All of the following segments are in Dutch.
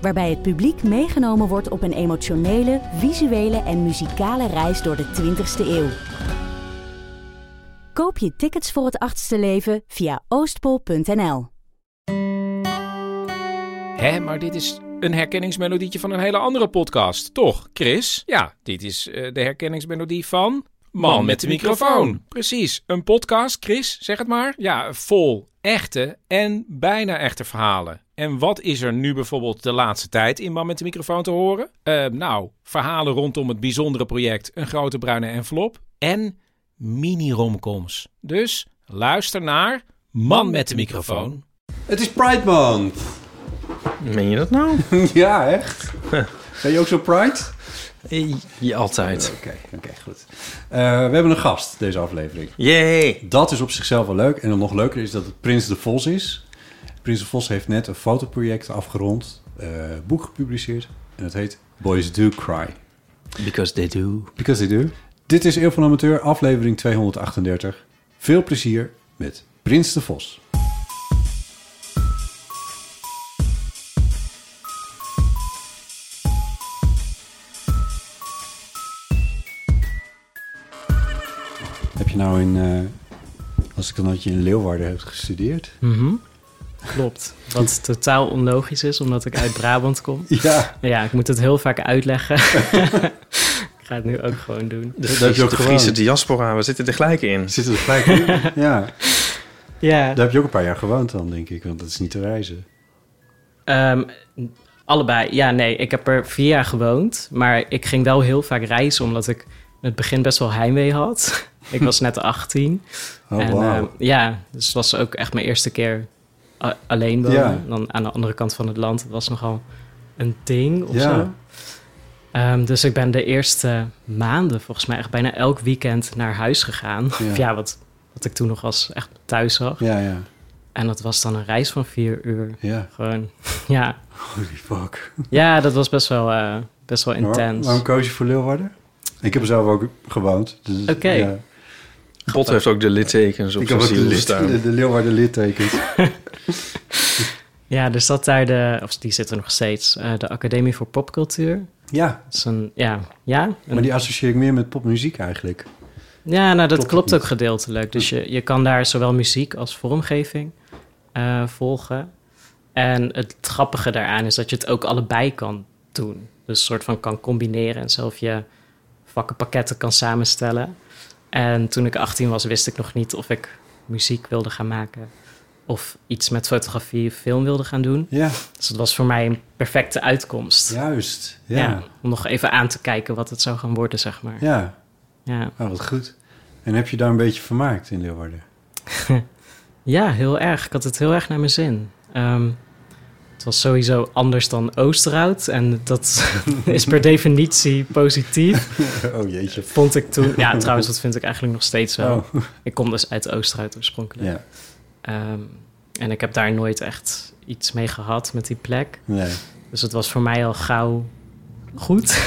Waarbij het publiek meegenomen wordt op een emotionele, visuele en muzikale reis door de 20ste eeuw. Koop je tickets voor het achtste leven via oostpol.nl. Hé, maar dit is een herkenningsmelodietje van een hele andere podcast, toch, Chris? Ja, dit is eh, de herkenningsmelodie van... Man met de microfoon. Precies, een podcast, Chris, zeg het maar. Ja, vol echte en bijna echte verhalen. En wat is er nu bijvoorbeeld de laatste tijd in Man met de microfoon te horen? Eh, nou, verhalen rondom het bijzondere project Een Grote Bruine Envelop en mini-romcoms. Dus luister naar Man met de microfoon. Het is Pride Month. Meen je dat nou? ja, echt? Ben je ook zo Pride? Ja, altijd. Oké, oké, goed. Eh, we hebben een gast deze aflevering. Yay! Dat is op zichzelf wel leuk. En dan nog leuker is dat het Prins de Vos is. Prins de Vos heeft net een fotoproject afgerond, eh boek gepubliceerd. En het heet Boys Do Cry. Because they do. Because they do. Dit is Eeuw van Amateur, aflevering 238. Veel plezier met Prins de Vos. Heb je nou in, eh, als ik dan dat je in Leeuwarden hebt gestudeerd? Mhm. Klopt. Wat totaal onlogisch is, omdat ik uit Brabant kom. Ja, Ja, ik moet het heel vaak uitleggen. ik ga het nu ook gewoon doen. De, Dat heb je ook de. Friese diaspora, we zitten er gelijk in. zit er gelijk in? ja, Ja, daar heb je ook een paar jaar gewoond dan, denk ik. Want dat is niet te reizen. ehm, allebei. Ja, nee, ik heb er vier jaar gewoond. Maar ik ging wel heel vaak reizen, omdat ik in het begin best wel heimwee had. ik was net 18. Oh, en, wauw. ehm, ja, dus het was ook echt mijn eerste keer alleen wonen. Ja. Dan aan de andere kant van het land. Was nogal een ding of Ja. zo. Ehm, dus ik ben de eerste maanden volgens mij echt bijna elk weekend naar huis gegaan. Ja. Of ja, wat, wat ik toen nog als echt thuis zag. ja, ja, En dat was dan een reis van vier uur. ja. Gewoon, ja. Holy fuck. Ja, dat was best wel, eh, best wel intens. Waarom koos je voor Leeuwarden? Ik heb er zelf ook gewoond. Dus, Oké. ja. Bot heeft ook de littekens op Ik zijn de, staan. de, de Leeuwarden littekens. Ja, er zat daar de, of die zit er nog steeds, eh, de Academie voor Popcultuur. Ja, Dat is een, ja, ja. een- maar die associeer ik meer met popmuziek eigenlijk. Ja, nou, dat Klopt ook gedeeltelijk. Dus je, je kan daar zowel muziek als vormgeving eh, volgen. En het grappige daaraan is dat je het ook allebei kan doen. Dus een soort van kan combineren en zelf je vakkenpakketten kan samenstellen. En toen ik 18 was, wist ik nog niet of ik muziek wilde gaan maken. Of iets met fotografie of film wilde gaan doen. Ja, Dus dat was voor mij een perfecte uitkomst. juist. Ja, Ja, om nog even aan te kijken wat het zou gaan worden, zeg maar. ja. Ja. Oh, wat goed. En heb je daar een beetje vermaakt in Leeuwarden? Ja, heel erg. Ik had het heel erg naar mijn zin. Ehm, het was sowieso anders dan Oosterhout. En dat is per definitie positief. oh jeetje. Vond ik toen. Ja, trouwens, dat vind ik eigenlijk nog steeds wel. Oh, Ik kom dus uit Oosterhout oorspronkelijk. ja. Ehm, en ik heb daar nooit echt iets mee gehad met die plek. Nee. Dus het was voor mij al gauw goed.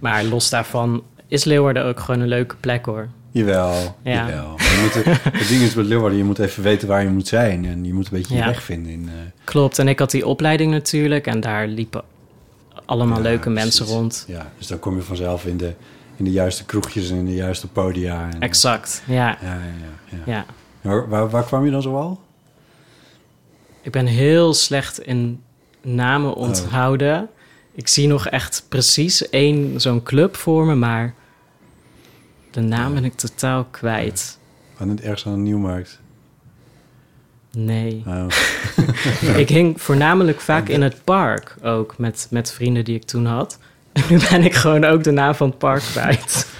maar los daarvan is Leeuwarden ook gewoon een leuke plek hoor. Jawel, Ja. jawel. Je moet, het ding is met Leeuwarden, je moet even weten waar je moet zijn. En je moet een beetje je Ja. weg vinden. In, eh, Klopt, en ik had die opleiding natuurlijk en daar liepen allemaal Ja, leuke precies. mensen rond. Ja, dus dan kom je vanzelf in de, in de juiste kroegjes en in de juiste podia. En, Exact, ja. Ja, ja, ja. Waar, waar, waar kwam je dan zoal? Ik ben heel slecht in namen onthouden. Ik zie nog echt precies één zo'n club voor me, maar de naam ben ik totaal kwijt. Aan het ergens aan de Nieuwmarkt. Nee. Oh. Ik hing voornamelijk vaak in het park ook met, met vrienden die ik toen had. En nu ben ik gewoon ook de naam van het park kwijt.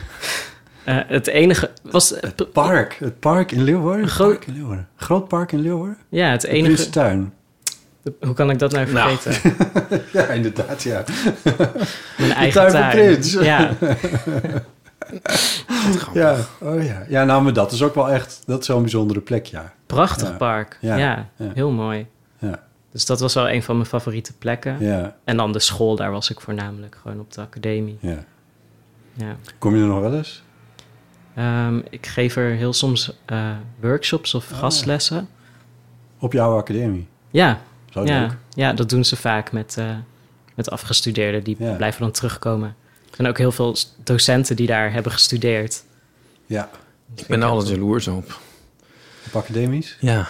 Eh, het enige was. Het park. Het park in Leeuwarden? Groot- Park in Leeuwarden. Groot park in Leeuwarden? Ja, het enige. De- hoe kan ik dat nou Nou. vergeten? Ja, inderdaad, ja. Mijn eigen tuin tuin. Ja, Ja, oh ja. Ja, nou, maar dat is ook wel echt... Dat is een bijzondere plek, ja. prachtig Ja. park. Ja. Ja, Ja. heel mooi. Ja, Dus dat was wel een van mijn favoriete plekken. ja, En dan de school, daar was ik voornamelijk gewoon op de academie. ja. Ja. Kom je er nog wel eens? Ehm, ik geef er heel soms eh, workshops of Oh, gastlessen. Op jouw academie? Ja, Zo ja, leuk. ja, dat doen ze vaak met, eh, met afgestudeerden. Die Ja. blijven dan terugkomen. Er zijn ook heel veel docenten die daar hebben gestudeerd. Ja, Ik ben er altijd jaloers op. op academies? Ja.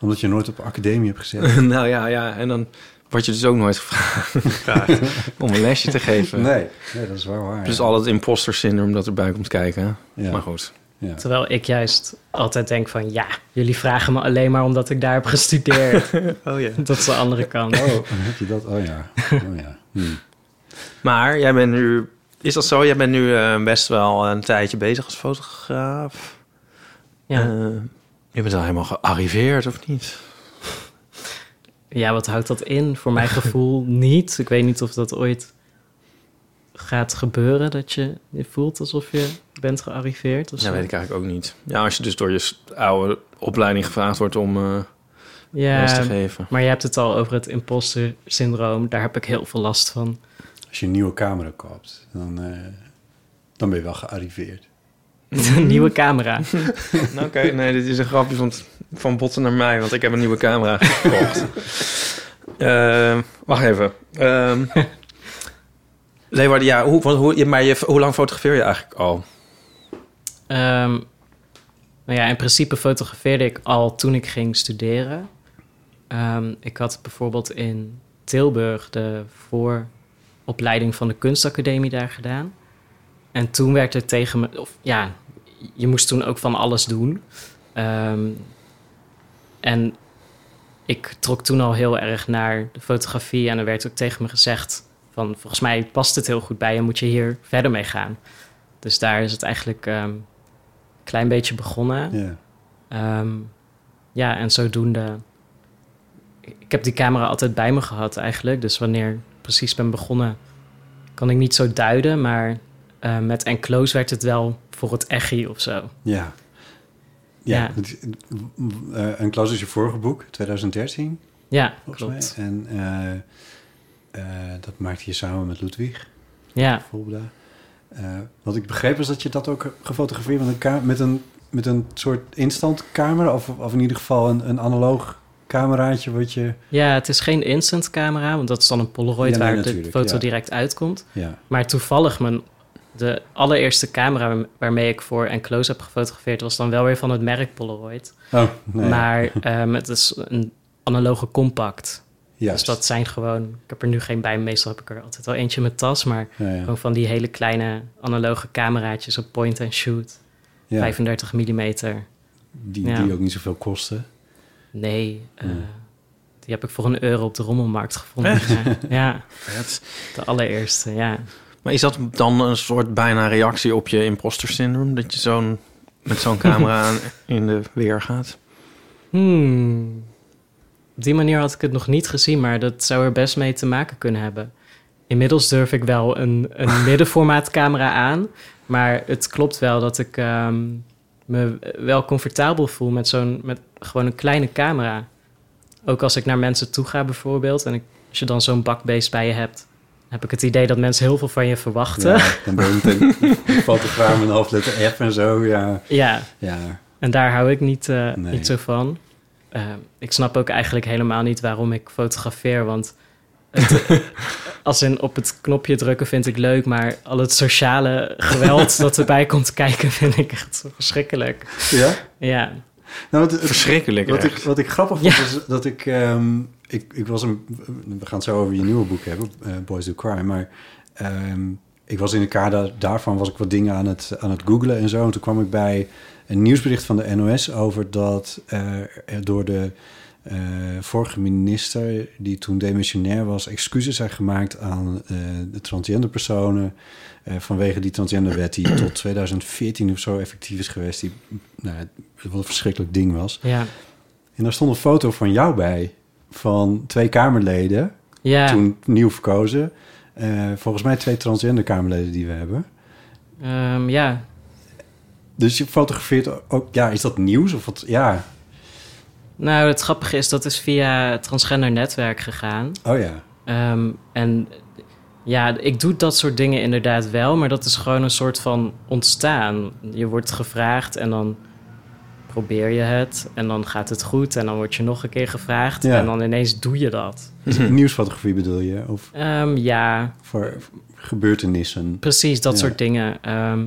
Omdat je nooit op academie hebt gezeten. nou ja, ja. En dan word je dus ook nooit gevraagd, gevraagd om een lesje te geven. Nee, nee, dat is wel waar. Dus ja. al het imposter syndroom dat erbij komt kijken. Ja. Maar goed. Ja. Terwijl ik juist altijd denk van... ja, jullie vragen me alleen maar omdat ik daar heb gestudeerd. Oh ja. dat is de andere kant. Oh, heb je dat? Oh ja. Oh ja. Hm. Maar jij bent nu... Is dat zo? Jij bent nu eh, best wel een tijdje bezig als fotograaf. Ja. Eh, je bent al helemaal gearriveerd, of niet? ja, wat houdt dat in? Voor mijn gevoel niet. Ik weet niet of dat ooit gaat gebeuren... dat je je voelt alsof je bent gearriveerd. Of Dat zo. weet ik eigenlijk ook niet. Ja, als je dus door je oude opleiding gevraagd wordt om eh les te Ja, geven. maar je hebt het al over het imposter syndroom. Daar heb ik heel veel last van. Als je een nieuwe camera koopt, dan, eh, dan ben je wel gearriveerd. Een nieuwe camera. Nou, Oké, nee, dit is een grapje van, van botten naar mij, want ik heb een nieuwe camera gekocht. Eh, wacht even. Ehm Leeuwarden, ja, hoe, hoe, hoe- maar je, hoe lang fotografeer je eigenlijk al? Ehm, nou ja, in principe fotografeerde ik al toen ik ging studeren. Ehm, ik had bijvoorbeeld in Tilburg de vooropleiding van de kunstacademie daar gedaan. En toen werd er tegen me... Of, ja, je moest toen ook van alles doen. Ehm, en ik trok toen al heel erg naar de fotografie. En er werd ook tegen me gezegd van... volgens mij past het heel goed bij je, moet je hier verder mee gaan. Dus daar is het eigenlijk ehm, een klein beetje begonnen. Ja. Ehm, ja, en zodoende... Ik heb die camera altijd bij me gehad eigenlijk. Dus wanneer precies ben begonnen, kan ik niet zo duiden. Maar eh, met Enclose werd het wel voor het echi of zo. Ja. Ja, Ja. eh, en Klaus is je vorige boek, 2013, Ja, klopt. mij. En eh, dat maakte je samen met Ludwig Ja, Volbda. Wat ik begreep is dat je dat ook gefotografeerd met een, met een, met een soort instant camera, of, of in ieder geval een, een analoog cameraatje wat je... ja, het is geen instant camera, want dat is dan een Polaroid Ja, nee, waar de foto ja. direct uitkomt. Ja, Maar toevallig mijn de allereerste camera waarmee ik voor Enclose heb gefotografeerd was dan wel weer van het merk Polaroid. oh, nee. Maar ehm, het is een analoge compact. Juist. Dus dat zijn gewoon, ik heb er nu geen bij, meestal heb ik er altijd wel eentje in mijn tas, maar Ja, ja. gewoon van die hele kleine analoge cameraatjes op point and shoot, Ja, 35 mm. die, ja. die ook niet zoveel kosten. Nee, eh, die heb ik voor een euro op de rommelmarkt gevonden. Ja, Vet. de allereerste, ja. Maar is dat dan een soort bijna reactie op je imposter syndroom? Dat je zo'n met zo'n camera in de weer gaat? Hmm. Op die manier had ik het nog niet gezien, maar dat zou er best mee te maken kunnen hebben. Inmiddels durf ik wel een, een middenformaat camera aan, maar het klopt wel dat ik ehm, me wel comfortabel voel met zo'n met gewoon een kleine camera. Ook als ik naar mensen toe ga bijvoorbeeld en ik, als je dan zo'n bakbeest bij je hebt, heb ik het idee dat mensen heel veel van je verwachten. Ja, dan ben je meteen een fotograaf met een hoofdletter F en zo. Ja, ja. ja. En daar hou ik niet, eh, Nee. niet zo van. Eh, ik snap ook eigenlijk helemaal niet waarom ik fotografeer. Want het- als in op het knopje drukken vind ik leuk, maar al het sociale geweld dat erbij komt kijken vind ik echt verschrikkelijk. ja? Ja, Nou, wat, Verschrikkelijk, Wat ik, wat ik grappig vond, Ja. is dat ik, ehm, ik... Ik was een... We gaan het zo over je nieuwe boek hebben, eh, Boys Do Crime. Maar ehm, ik was in de kader daarvan was ik wat dingen aan het, aan het googlen en zo. En toen kwam ik bij een nieuwsbericht van de NOS over dat eh, door de eh, vorige minister, die toen demissionair was, excuses zijn gemaakt aan eh, de transgender personen. eh, vanwege die transgenderwet die tot 2014 of zo effectief is geweest. Die nou, wat een verschrikkelijk ding was. ja. En daar stond een foto van jou bij. van twee Kamerleden, Ja, toen nieuw verkozen. Volgens mij twee transgender Kamerleden die we hebben. ehm, ja. Dus je fotografeert ook... Ja, is dat nieuws? Of wat? Ja. Nou, het grappige is, dat is via het transgender netwerk gegaan. Oh ja. Ehm, en ja, ik doe dat soort dingen inderdaad wel, maar dat is gewoon een soort van ontstaan. Je wordt gevraagd en dan probeer je het en dan gaat het goed en dan word je nog een keer gevraagd Ja. en dan ineens doe je dat. Is het nieuwsfotografie bedoel je? Of Ehm, ja, voor gebeurtenissen? precies, dat Ja. soort dingen. Ehm,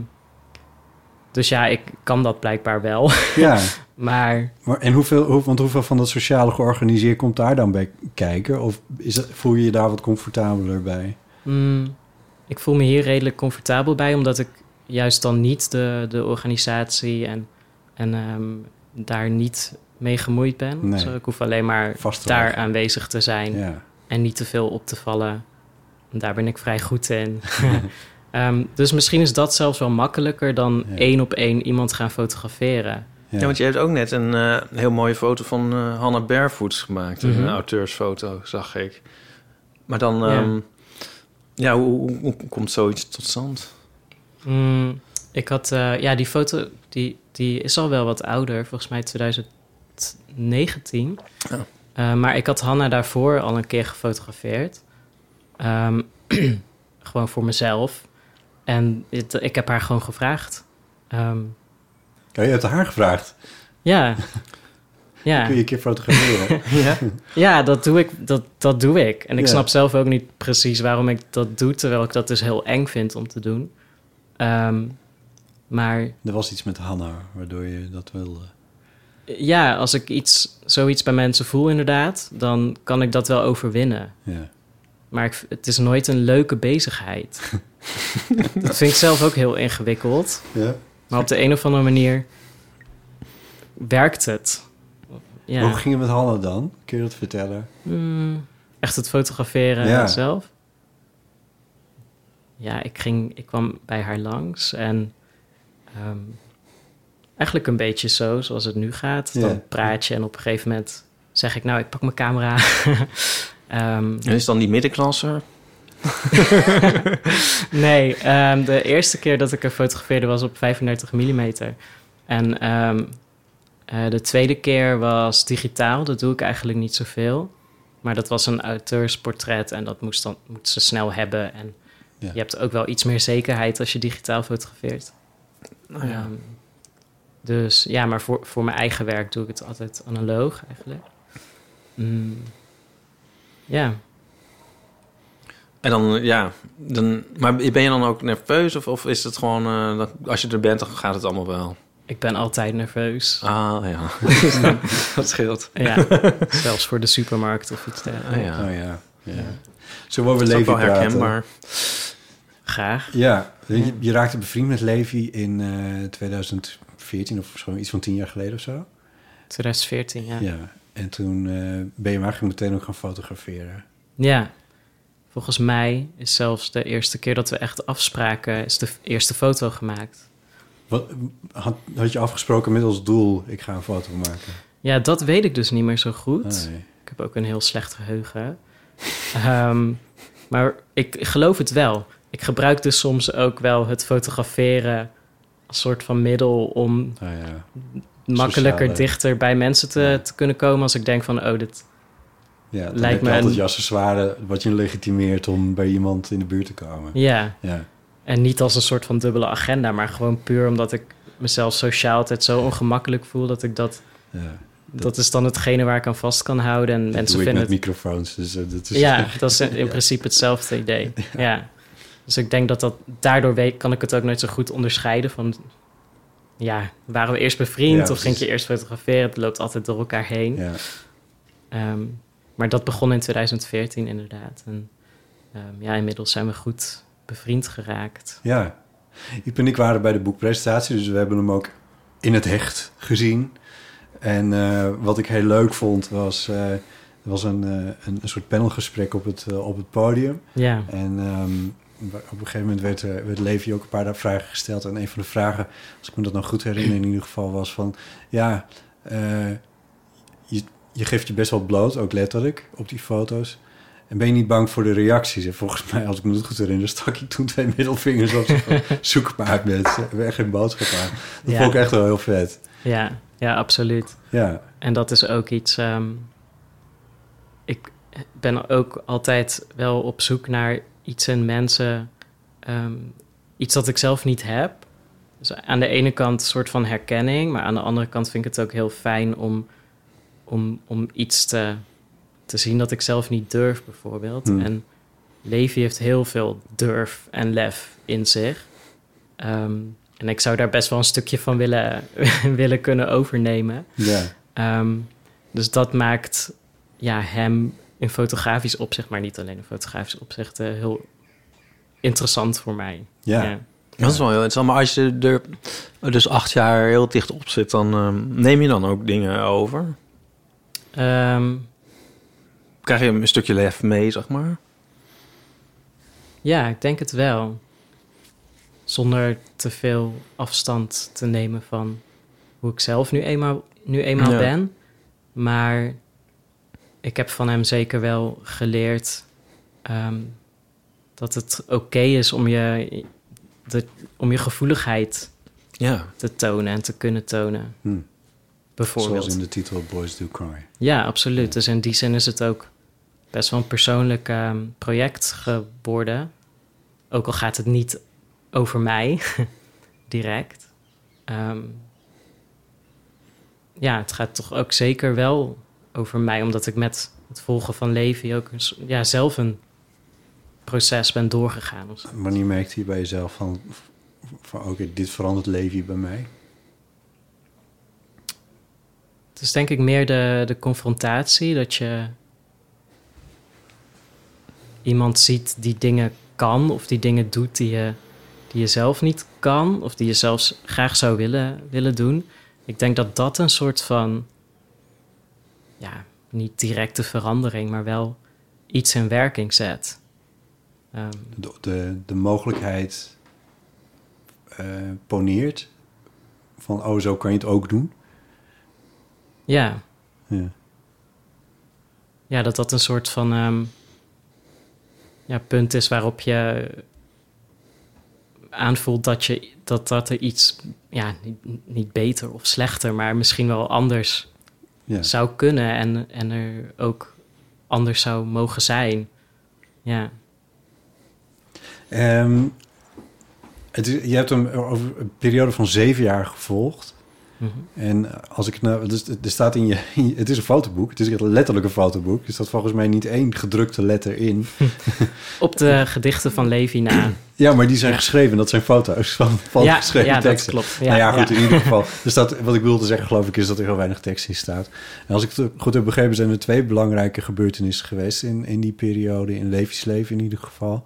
dus ja, ik kan dat blijkbaar wel. Ja. maar Maar, en hoeveel, hoe, want hoeveel van dat sociale georganiseerd komt daar dan bij kijken? Of is dat, voel je je daar wat comfortabeler bij? mm, ik voel me hier redelijk comfortabel bij, omdat ik juist dan niet de, de organisatie en, en ehm, daar niet mee gemoeid ben. Nee. Ik hoef alleen maar daar aanwezig te zijn Ja. en niet te veel op te vallen. En daar ben ik vrij goed in. Ehm, dus misschien is dat zelfs wel makkelijker dan Ja. één op één iemand gaan fotograferen. Ja. Ja, want je hebt ook net een eh, heel mooie foto van eh Hannah Barefoots gemaakt. Mhm. Een auteursfoto, zag ik. Maar dan, Ja. ja, ja hoe, hoe, hoe komt zoiets tot stand? Mm, ik had, eh, ja, die foto die, die is al wel wat ouder, volgens mij 2019. Oh. Eh, maar ik had Hanna daarvoor al een keer gefotografeerd. Ehm, gewoon voor mezelf. En het- ik heb haar gewoon gevraagd. Oh, je hebt haar gevraagd. ja. ja. Kun je een keer fotograferen? Ja? Ja, dat doe ik. Dat, dat doe ik. En ik Ja. snap zelf ook niet precies waarom ik dat doe, terwijl ik dat dus heel eng vind om te doen. Ehm, maar er was iets met Hanna, waardoor je dat wilde. ja, als ik iets, zoiets bij mensen voel inderdaad, dan kan ik dat wel overwinnen. Ja. Maar ik, het is nooit een leuke bezigheid. dat vind ik zelf ook heel ingewikkeld. ja? Maar op de een of andere manier werkt het. Ja. Hoe ging het met Hanna dan? Kun je dat vertellen? Hmm, echt het fotograferen Ja. zelf. Ja, ik, ging, ik kwam bij haar langs en ehm, eigenlijk een beetje zo zoals het nu gaat. Ja. Dan praat je en op een gegeven moment zeg ik, nou, ik pak mijn camera. Ehm, En is dan die middenklasse? nee, ehm, de eerste keer dat ik er fotografeerde was op 35 mm. En ehm, eh, de tweede keer was digitaal. Dat doe ik eigenlijk niet zoveel. Maar dat was een auteursportret en dat moest, dan, moet ze snel hebben. En Ja. je hebt ook wel iets meer zekerheid als je digitaal fotografeert. Nou ja. Ehm, dus ja, maar voor, voor mijn eigen werk doe ik het altijd analoog eigenlijk. Mm, ja. En dan, ja, dan, maar ben je dan ook nerveus? Of, of is het gewoon, eh, dat, als je er bent, dan gaat het allemaal wel? Ik ben altijd nerveus. Ah, ja. dat scheelt. Ja, zelfs voor de supermarkt of iets dergelijks. Ah, ja. Oh ja. ja. Zo we is ook Levi wel praten. herkenbaar. Graag. Ja, je, je raakte bevriend met Levi in eh 2014 of zo, iets van tien jaar geleden of zo. 2014, ja. Ja. En toen eh, ben je hem eigenlijk meteen ook gaan fotograferen. Ja. Volgens mij is zelfs de eerste keer dat we echt afspraken, is de eerste foto gemaakt. Wat, had, had je afgesproken met als doel, ik ga een foto maken? Ja, dat weet ik dus niet meer zo goed. Ah, nee. Ik heb ook een heel slecht geheugen. Ehm, maar ik geloof het wel. Ik gebruik dus soms ook wel het fotograferen als soort van middel om Nou ja. makkelijker Sociale- dichter bij mensen te, Ja. te kunnen komen als ik denk van, oh, dit... Ja, dan Lijkt me altijd een- je accessoire wat je legitimeert om bij iemand in de buurt te komen. Ja, Ja, en niet als een soort van dubbele agenda, maar gewoon puur omdat ik mezelf sociaal altijd zo ongemakkelijk voel dat ik dat... ja. Dat is dan hetgene waar ik aan vast kan houden. En mensen vinden met het microfoons. Dus, eh, dat is, Ja, dat is in principe hetzelfde idee. Ja. Dus ik denk dat dat daardoor weet, kan ik het ook nooit zo goed onderscheiden van. Ja, waren we eerst bevriend Ja, of ging je eerst fotograferen? Het loopt altijd door elkaar heen. Ja. Ehm, maar dat begon in 2014 inderdaad. En ehm, ja, inmiddels zijn we goed bevriend geraakt. ja. Iep en ik waren bij de boekpresentatie, dus we hebben hem ook in het hecht gezien. En eh, wat ik heel leuk vond was, eh, er was een, eh, een, een soort panelgesprek op het, op het podium. Ja, En ehm, op een gegeven moment werd, er- werd Levi ook een paar vragen gesteld. En een van de vragen, als ik me dat nou goed herinner in ieder geval, was van... Ja, je, je geeft je best wel bloot, ook letterlijk, op die foto's. En ben je niet bang voor de reacties? En volgens mij, als ik me dat goed herinner, stak ik toen twee middelvingers op. Zoek het maar uit, mensen. We hebben geen boodschap aan. Dat Ja. vond ik echt wel heel vet. Ja, ja, absoluut. Ja, En dat is ook iets. ehm, ik ben ook altijd wel op zoek naar iets in mensen. ehm, iets dat ik zelf niet heb. Dus aan de ene kant een soort van herkenning, maar aan de andere kant vind ik het ook heel fijn om, om, om iets te, te zien dat ik zelf niet durf, bijvoorbeeld. Hmm. En Levi heeft heel veel durf en lef in zich. Ehm, en ik zou daar best wel een stukje van willen, willen kunnen overnemen. ja. Ehm, dus dat maakt ja, hem in fotografisch opzicht, maar niet alleen in fotografisch opzicht, eh, heel interessant voor mij. Ja. Dat is wel heel interessant. Maar als je er dus acht jaar heel dicht op zit, dan ehm, neem je dan ook dingen over? Ehm, Krijg je een stukje lef mee, zeg maar? ja, ik denk het wel. Zonder te veel afstand te nemen van hoe ik zelf nu eenmaal, nu eenmaal Ja. ben. Maar ik heb van hem zeker wel geleerd ehm, dat het oké is om je, de, om je gevoeligheid Ja. te tonen en te kunnen tonen. Hm. Bijvoorbeeld. Zoals in de titel Boys Do Cry. Ja, absoluut. Dus in die zin is het ook best wel een persoonlijk ehm, project geworden. Ook al gaat het niet over mij direct. Ehm, ja, het gaat toch ook zeker wel over mij, omdat ik met het volgen van Levi ook ja, zelf een proces ben doorgegaan. Wanneer merkte je bij jezelf van... van Oké, dit verandert Levi bij mij? Het is denk ik meer de, de confrontatie, dat je iemand ziet die dingen kan of die dingen doet die je, die je zelf niet kan of die je zelfs graag zou willen, willen doen. Ik denk dat dat een soort van, ja, niet directe verandering, maar wel iets in werking zet. Ehm, De, de, de mogelijkheid eh, poneert van... Oh, zo kan je het ook doen. Ja, Ja. ja, dat dat een soort van ehm, ja, punt is waarop je aanvoelt dat, je, dat, dat er iets, ja, niet, niet beter of slechter, maar misschien wel anders Ja. zou kunnen en, en er ook anders zou mogen zijn. Ja, Ehm, het is, je hebt hem over een periode van zeven jaar gevolgd. Mhm. En als ik nou, dus er staat in je, het is een fotoboek, het is echt letterlijk een fotoboek. Er staat volgens mij niet één gedrukte letter in. op de gedichten van Levi na. Ja, maar die zijn Ja. geschreven, dat zijn foto's van, van ja, geschreven ja, dat klopt. Ja, nou ja, goed, in ieder geval. Er staat, wat ik wilde zeggen, geloof ik, is dat er heel weinig tekst in staat. En als ik het goed heb begrepen, zijn er twee belangrijke gebeurtenissen geweest in, in die periode, in Levi's leven in ieder geval.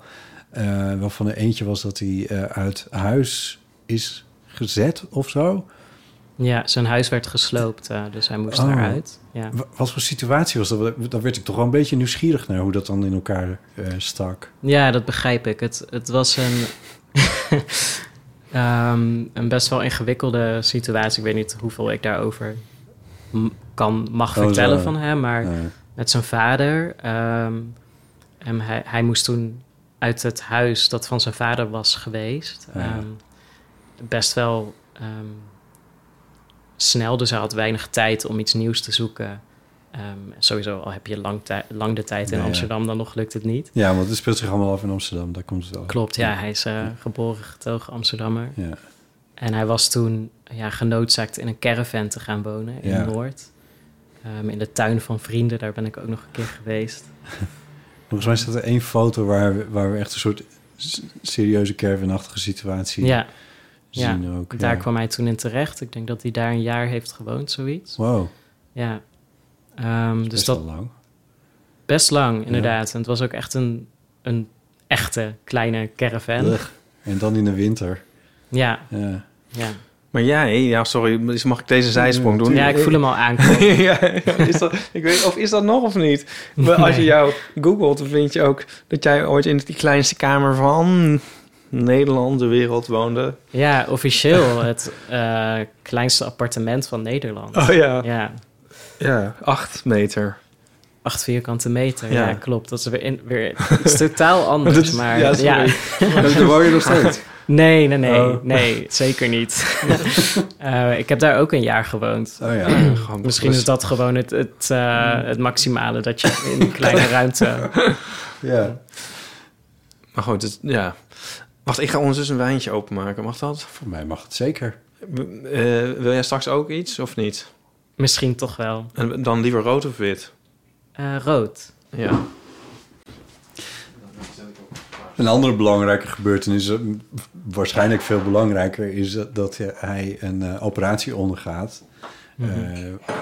Eh, waarvan er eentje was dat hij eh, uit huis is gezet of zo. Ja, zijn huis werd gesloopt, eh, dus hij moest Oh. eruit. Ja. Wa- Wat voor situatie was dat? Daar werd ik toch wel een beetje nieuwsgierig naar hoe dat dan in elkaar eh, stak. Ja, dat begrijp ik. Het, het was een, ehm, een best wel ingewikkelde situatie. Ik weet niet hoeveel ik daarover kan, mag Oh, vertellen zo. van hem, maar met zijn vader. ehm, en hij, hij moest toen uit het huis dat van zijn vader was geweest. Ja. ehm, best wel snel, dus hij had weinig tijd om iets nieuws te zoeken. Ehm, sowieso, al heb je lang, lang de tijd in ja. Amsterdam, dan nog lukt het niet. ja, want het speelt zich allemaal af in Amsterdam. Daar komt het wel. Klopt, ja. Hij is eh, geboren getogen Amsterdammer. Ja. En hij was toen ja, genoodzaakt in een caravan te gaan wonen in. Noord. Ehm, in de tuin van vrienden, daar ben ik ook nog een keer geweest. Volgens mij staat er één foto waar we, waar we echt een soort serieuze caravanachtige situatie Ja, ja. zien ook. daar ja. kwam hij toen in terecht. Ik denk dat hij daar een jaar heeft gewoond, zoiets. Wow, Ja. Ehm, dus best dat wel lang. best lang, inderdaad. En het was ook echt een, een echte kleine caravan. Ugh. En dan in de winter. Ja, Ja. ja. Maar jij, ja, sorry, dus mag ik deze zijsprong doen? ja, ik voel hem al aankomen. ja, is dat, ik weet, of is dat nog of niet? Maar als je jou googelt, dan vind je ook dat jij ooit in die kleinste kamer van Nederland, de wereld woonde. Ja, officieel het eh, kleinste appartement van Nederland. Oh ja. Ja, Ja, acht meter. Acht vierkante meter, ja, Ja. klopt. Dat is weer, in, weer iets totaal anders. Dat- maar ja, ja, sorry. Daar woon je nog steeds. nee, nee, nee, Oh. nee, zeker niet. Eh, ik heb daar ook een jaar gewoond. Oh ja. Gewoon Misschien is dat gewoon het, het, eh, het maximale dat je in een kleine ruimte. ja. Maar goed, het, ja. Wacht, ik ga ondertussen een wijntje openmaken. Mag dat? Voor mij mag het zeker. Eh, wil jij straks ook iets of niet? Misschien toch wel. En dan liever rood of wit? Eh, rood. Ja. Een andere belangrijke gebeurtenis, eh, waarschijnlijk veel belangrijker, is dat- hij een eh, operatie ondergaat. Eh,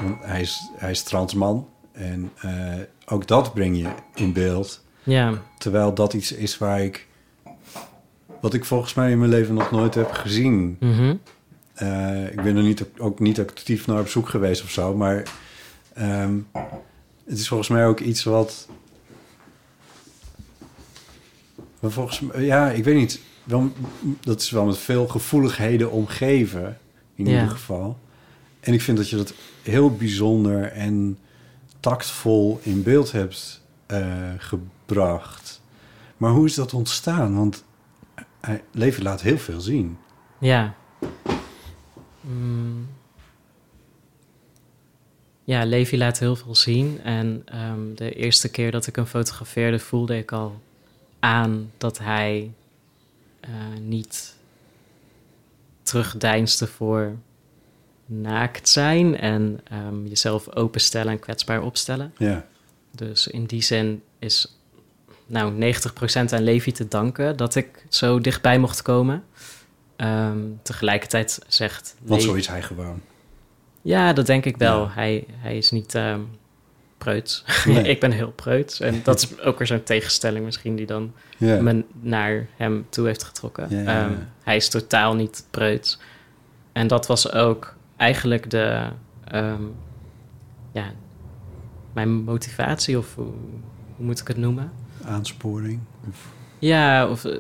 want hij, is, hij is transman en eh, ook dat breng je in beeld. Ja, Terwijl dat iets is waar ik, wat ik volgens mij in mijn leven nog nooit heb gezien. mhm. Eh, ik ben er niet, ook niet actief naar op zoek geweest of zo, maar ehm, het is volgens mij ook iets wat. volgens mij, ja, ik weet niet. Wel, dat is wel met veel gevoeligheden omgeven, in Ja. ieder geval. En ik vind dat je dat heel bijzonder en tactvol in beeld hebt eh, gebracht. Maar hoe is dat ontstaan? Want hij, Levi laat heel veel zien. ja. Mm. Ja, Levi laat heel veel zien. En ehm, de eerste keer dat ik hem fotografeerde, voelde ik al aan dat hij eh, niet terugdeinsde voor naakt zijn en ehm, jezelf openstellen en kwetsbaar opstellen. Ja. Dus in die zin is nou 90% aan Levi te danken dat ik zo dichtbij mocht komen. Ehm, tegelijkertijd zegt Want zo is hij gewoon. Ja, dat denk ik wel. Ja. Hij, hij is niet ehm preuts. Nee. ik ben heel preuts. En dat is ook weer zo'n tegenstelling misschien die dan Ja. me naar hem toe heeft getrokken. Ja. Ehm, hij is totaal niet preuts. En dat was ook eigenlijk de... ja, mijn motivatie of hoe, hoe moet ik het noemen? Aansporing. Of- Ja, of eh,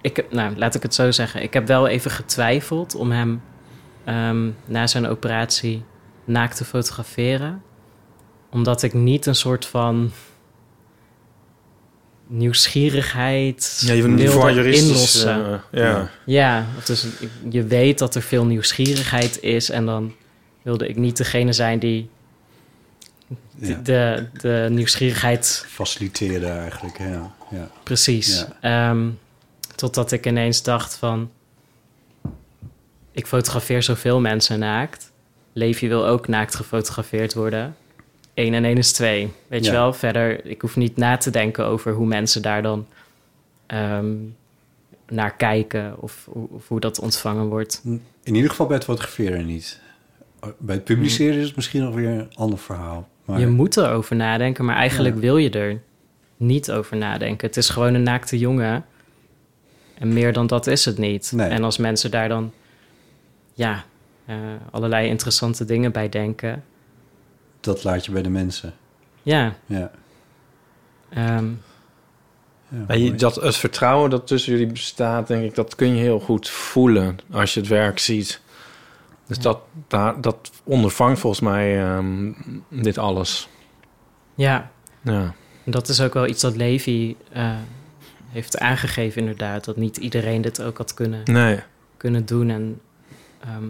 ik heb, nou, laat ik het zo zeggen. Ik heb wel even getwijfeld om hem ehm, na zijn operatie naakt te fotograferen. Omdat ik niet een soort van nieuwsgierigheid Ja, je wilde inlossen. eh, ja. Ja, dus je weet dat er veel nieuwsgierigheid is en dan wilde ik niet degene zijn die Ja. de, de nieuwsgierigheid Faciliteren eigenlijk, ja. ja. Precies. Ehm, totdat ik ineens dacht van... Ik fotografeer zoveel mensen naakt. Levi wil ook naakt gefotografeerd worden. 1 en 1 is 2. Weet Ja. je wel? Verder, ik hoef niet na te denken over hoe mensen daar dan ehm, naar kijken of, of hoe dat ontvangen wordt. In ieder geval bij het fotograferen niet. Bij het publiceren is het misschien nog weer een ander verhaal. Maar Je moet erover nadenken, maar eigenlijk Ja. wil je er niet over nadenken. Het is gewoon een naakte jongen. En meer dan dat is het niet. Nee. En als mensen daar dan ja, eh, allerlei interessante dingen bij denken. dat laat je bij de mensen. Ja, Ja. ehm, ja Maar je- dat, het vertrouwen dat tussen jullie bestaat, denk ik, dat kun je heel goed voelen als je het werk ziet. Dus dat, daar, dat ondervangt volgens mij ehm, dit alles. ja, Ja. Dat is ook wel iets dat Levi eh, heeft aangegeven inderdaad. Dat niet iedereen dit ook had kunnen, Nee. kunnen doen. En ehm,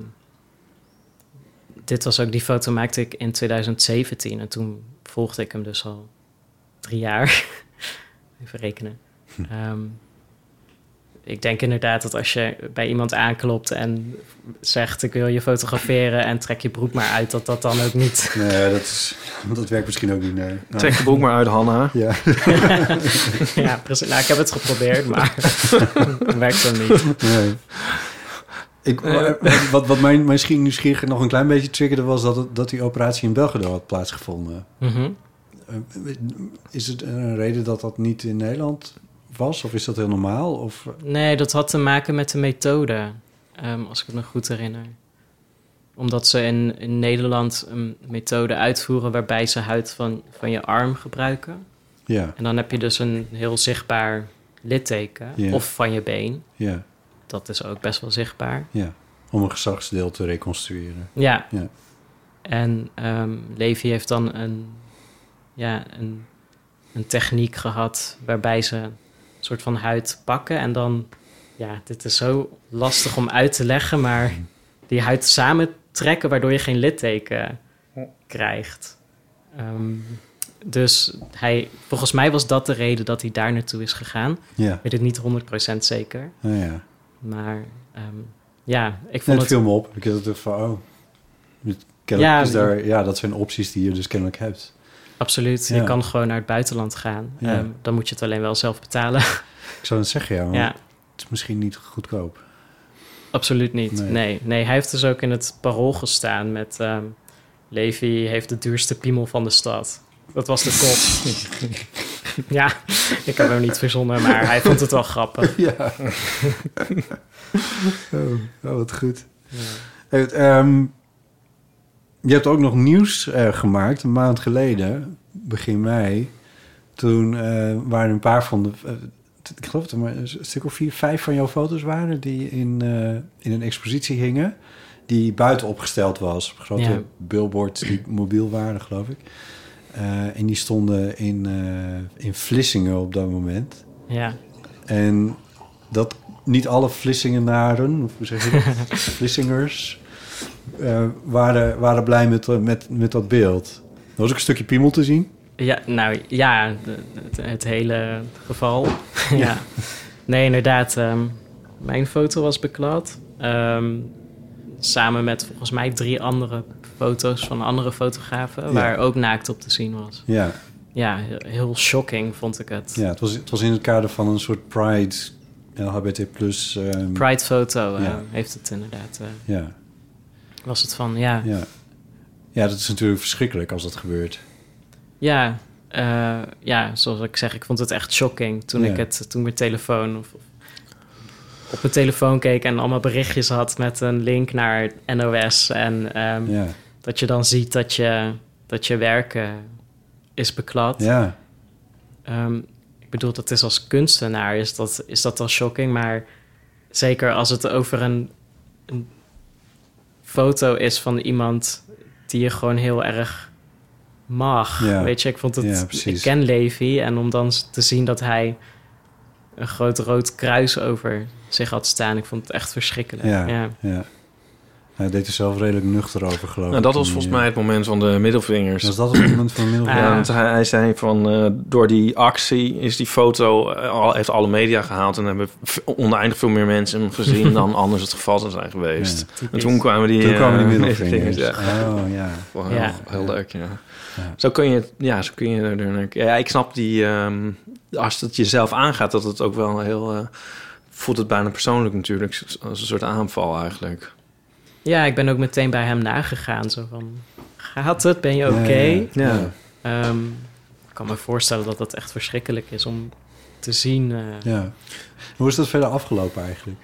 dit was ook, die foto maakte ik in 2017. En toen volgde ik hem dus al drie jaar. Even rekenen. Ehm, ik denk inderdaad dat als je bij iemand aanklopt en zegt... ik wil je fotograferen en trek je broek maar uit... dat dat dan ook niet... Nee, dat, is, dat werkt misschien ook niet. Nee. Nou, Trek je broek maar uit, Hanna. Ja. ja, precies. Nou, ik heb het geprobeerd, maar het werkt dan niet. Nee. Ik, Eh. wat wat mijn, misschien nieuwsgierigheid nog een klein beetje triggerde... was dat, het- dat die operatie in België had plaatsgevonden. Mhm. Eh, Is het een reden dat dat niet in Nederland was? Of is dat heel normaal? Of, Nee, dat had te maken met de methode, ehm, als ik het me goed herinner. Omdat ze in, in Nederland een methode uitvoeren waarbij ze huid van, van je arm gebruiken. ja, En dan heb je dus een heel zichtbaar litteken. Ja. Of van je been. ja, Dat is ook best wel zichtbaar. ja. Om een geslachtsdeel te reconstrueren. Ja. Ja. En ehm Levi heeft dan een, ja, een, een techniek gehad waarbij ze soort van huid pakken en dan, ja, dit is zo lastig om uit te leggen, maar die huid samentrekken waardoor je geen litteken krijgt. Ehm, dus hij, volgens mij was dat de reden dat hij daar naartoe is gegaan. Ja, Ik weet het niet 100% zeker, nou ja. maar ehm, ja, ik vond het het viel me op. Ik had het van, oh... Kennelijk Ja, is daar, ja, dat zijn opties die je dus kennelijk hebt. Absoluut. Ja. Je kan gewoon naar het buitenland gaan. Ja. Ehm, dan moet je het alleen wel zelf betalen. Ik zou het zeggen, ja, ja, het is misschien niet goedkoop. absoluut niet. Nee. Nee. nee, hij heeft dus ook in het parool gestaan met... ehm, Levi heeft de duurste piemel van de stad. Dat was de kop. ja, ik heb hem niet verzonnen, maar hij vond het wel grappig. ja. oh, oh, wat goed. Hey, ehm, je hebt ook nog nieuws eh, gemaakt, een maand geleden, begin mei. Toen eh, waren een paar van de... eh, ik geloof dat er maar een stuk of vier, vijf van jouw foto's waren... die in, in een expositie hingen, die buiten opgesteld was. Grote Ja. billboards die mobiel waren, geloof ik. En die stonden in, in Vlissingen op dat moment. Ja, En dat niet alle Vlissingenaren, of hoe zeg je dat? Vlissingers, eh, waren, waren blij met, met, met dat beeld. Er was ook een stukje piemel te zien. ja nou ja, het, het hele geval. ja. Nee, inderdaad. ehm, mijn foto was beklad. Ehm, samen met volgens mij drie andere foto's van andere fotografen... Ja. waar ook naakt op te zien was. Ja, Ja, heel, heel shocking vond ik het. ja het, was, het was in het kader van een soort Pride, LHBT+. plus. ehm, Pride-foto eh, Ja. heeft het inderdaad. eh, Ja, was het van, ja, ja. ja, dat is natuurlijk verschrikkelijk als dat gebeurt. ja, eh, ja, zoals ik zeg, ik vond het echt shocking toen Ja. ik het, toen mijn telefoon of, op mijn telefoon keek en allemaal berichtjes had met een link naar NOS en ehm, Ja, dat je dan ziet dat je, dat je werken is beklad. ja, Ehm, ik bedoel, dat is als kunstenaar is dat, is dat al shocking, maar zeker als het over een, een foto is van iemand die je gewoon heel erg mag. Ja. Weet je, ik vond het. Ja, ik ken Levi en om dan te zien dat hij een groot rood kruis over zich had staan, ik vond het echt verschrikkelijk. ja, ja. ja. Hij deed er zelf redelijk nuchter over, geloof Nou, ik. dat was volgens mij het moment van de middelvingers. Was dat het moment van de? Ah. Ja, want hij, hij zei van eh, door die actie is die foto eh, al, heeft alle media gehaald en hebben oneindig veel meer mensen hem gezien dan anders het geval zou zijn geweest. Ja. En toen kwamen die, Toen kwamen die eh, middelvingers. Ja. Oh, ja. Ja. Heel, heel leuk, ja. Ja. Zo kun je, ja, zo kun je er Ja, ik snap die, ehm, als het jezelf aangaat, dat het ook wel heel, eh, voelt het bijna persoonlijk natuurlijk, als een soort aanval eigenlijk. Ja, ik ben ook meteen bij hem nagegaan. Zo van, gaat het? Ben je oké? Ja, ja, ja. Ja. Ehm, ik kan me voorstellen dat dat echt verschrikkelijk is om te zien. eh. Ja. Hoe is dat verder afgelopen eigenlijk?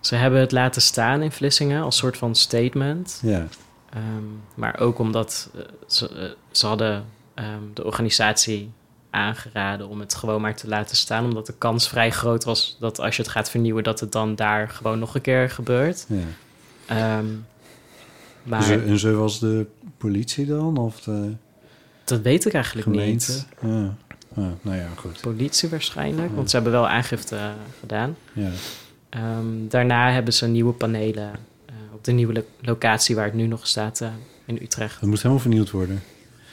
Ze hebben het laten staan in Vlissingen als soort van statement. Ja, Ehm, maar ook omdat eh, ze, eh, ze hadden ehm, de organisatie aangeraden om het gewoon maar te laten staan. Omdat de kans vrij groot was dat als je het gaat vernieuwen, dat het dan daar gewoon nog een keer gebeurt. ja. Ehm, maar Ze, en zo was de politie dan? Of de dat weet ik eigenlijk gemeente? niet. Ja. Ja, nou ja, goed. Politie waarschijnlijk, Ja. want ze hebben wel aangifte eh, gedaan. Ja. Ehm, daarna hebben ze nieuwe panelen eh, op de nieuwe lo- locatie waar het nu nog staat eh, in Utrecht. Dat moest helemaal vernieuwd worden.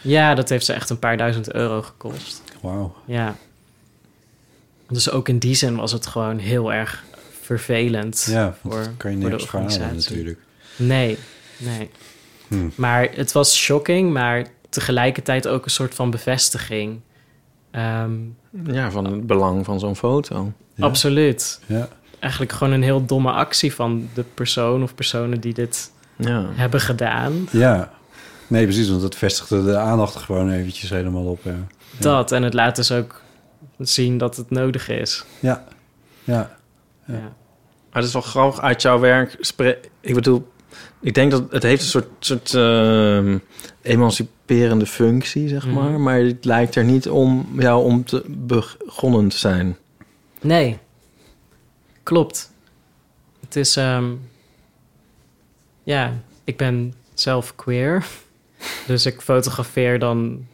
Ja, dat heeft ze echt een paar duizend euro gekost. Wauw. Ja. Dus ook in die zin was het gewoon heel erg vervelend. Ja, voor- kan je organisatie. natuurlijk. Nee, nee. Hm. Maar het was shocking, maar tegelijkertijd ook een soort van bevestiging. Ehm, Ja, van het belang van zo'n foto. Ja? Absoluut. Ja. Eigenlijk gewoon een heel domme actie van de persoon of personen die dit Ja. hebben gedaan. ja. Nee, precies, want dat vestigde de aandacht gewoon eventjes helemaal op. Ja. Ja. Dat en het laat dus ook zien dat het nodig is. Ja. Ja. Ja. Maar het is wel grappig uit jouw werk. Ik bedoel, ik denk dat het heeft een soort, soort ehm, emanciperende functie, zeg Mhm. maar. Maar het lijkt er niet om jou om te begonnen te zijn. Nee, klopt. Het is, ehm, ja, ik ben zelf queer. Dus ik fotografeer dan...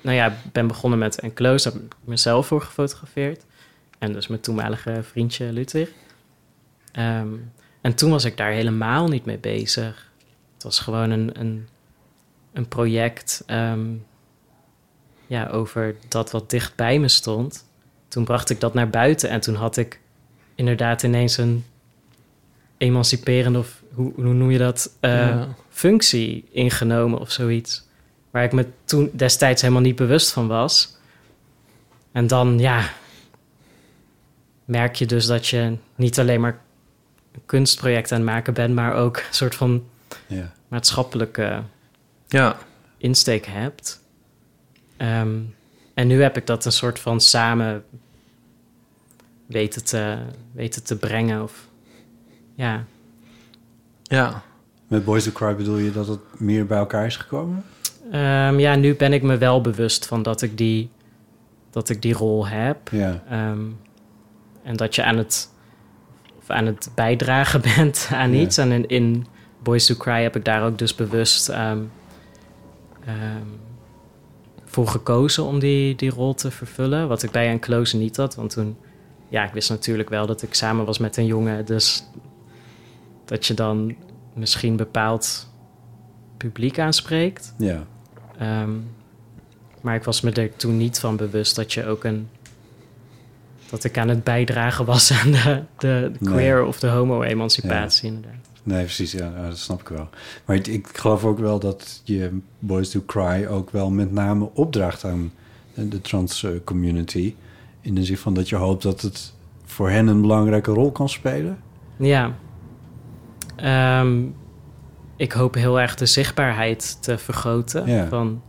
Nou ja, ben begonnen met enclose. Daar heb ik mezelf voor gefotografeerd. En dus mijn toenmalige vriendje Ludwig. Ehm, en toen was ik daar helemaal niet mee bezig. Het was gewoon een, een, een project ehm, ja, over dat wat dicht bij me stond. Toen bracht ik dat naar buiten en toen had ik inderdaad ineens een emanciperende, of hoe, hoe noem je dat, eh, Ja. functie ingenomen of zoiets. Waar ik me toen destijds helemaal niet bewust van was. En dan, ja, merk je dus dat je niet alleen maar een kunstproject aan het maken bent, maar ook een soort van Ja. maatschappelijke Ja. insteek hebt. Ehm, en nu heb ik dat een soort van samen weten te, weten te brengen. Of, ja. Ja. Met Boys to Cry bedoel je dat het meer bij elkaar is gekomen? Ehm, ja, nu ben ik me wel bewust van dat ik die, dat ik die rol heb. Ja. Ehm, en dat je aan het, of aan het bijdragen bent aan Ja. iets. En in, in Boys to Cry heb ik daar ook dus bewust ehm, ehm, voor gekozen om die, die rol te vervullen. Wat ik bij Enclose niet had. Want toen, ja, ik wist natuurlijk wel dat ik samen was met een jongen. Dus dat je dan misschien bepaald publiek aanspreekt. Ja. Ehm, maar ik was me er toen niet van bewust dat je ook een. Dat ik aan het bijdragen was aan de, de Nee. queer of de homo-emancipatie, inderdaad. Nee, precies. Ja, dat snap ik wel. Maar ik, ik geloof ook wel dat je Boys to Cry ook wel met name opdraagt aan de trans eh, community. In de zin van dat je hoopt dat het voor hen een belangrijke rol kan spelen. Ja. Ehm, ik hoop heel erg de zichtbaarheid te vergroten Ja. van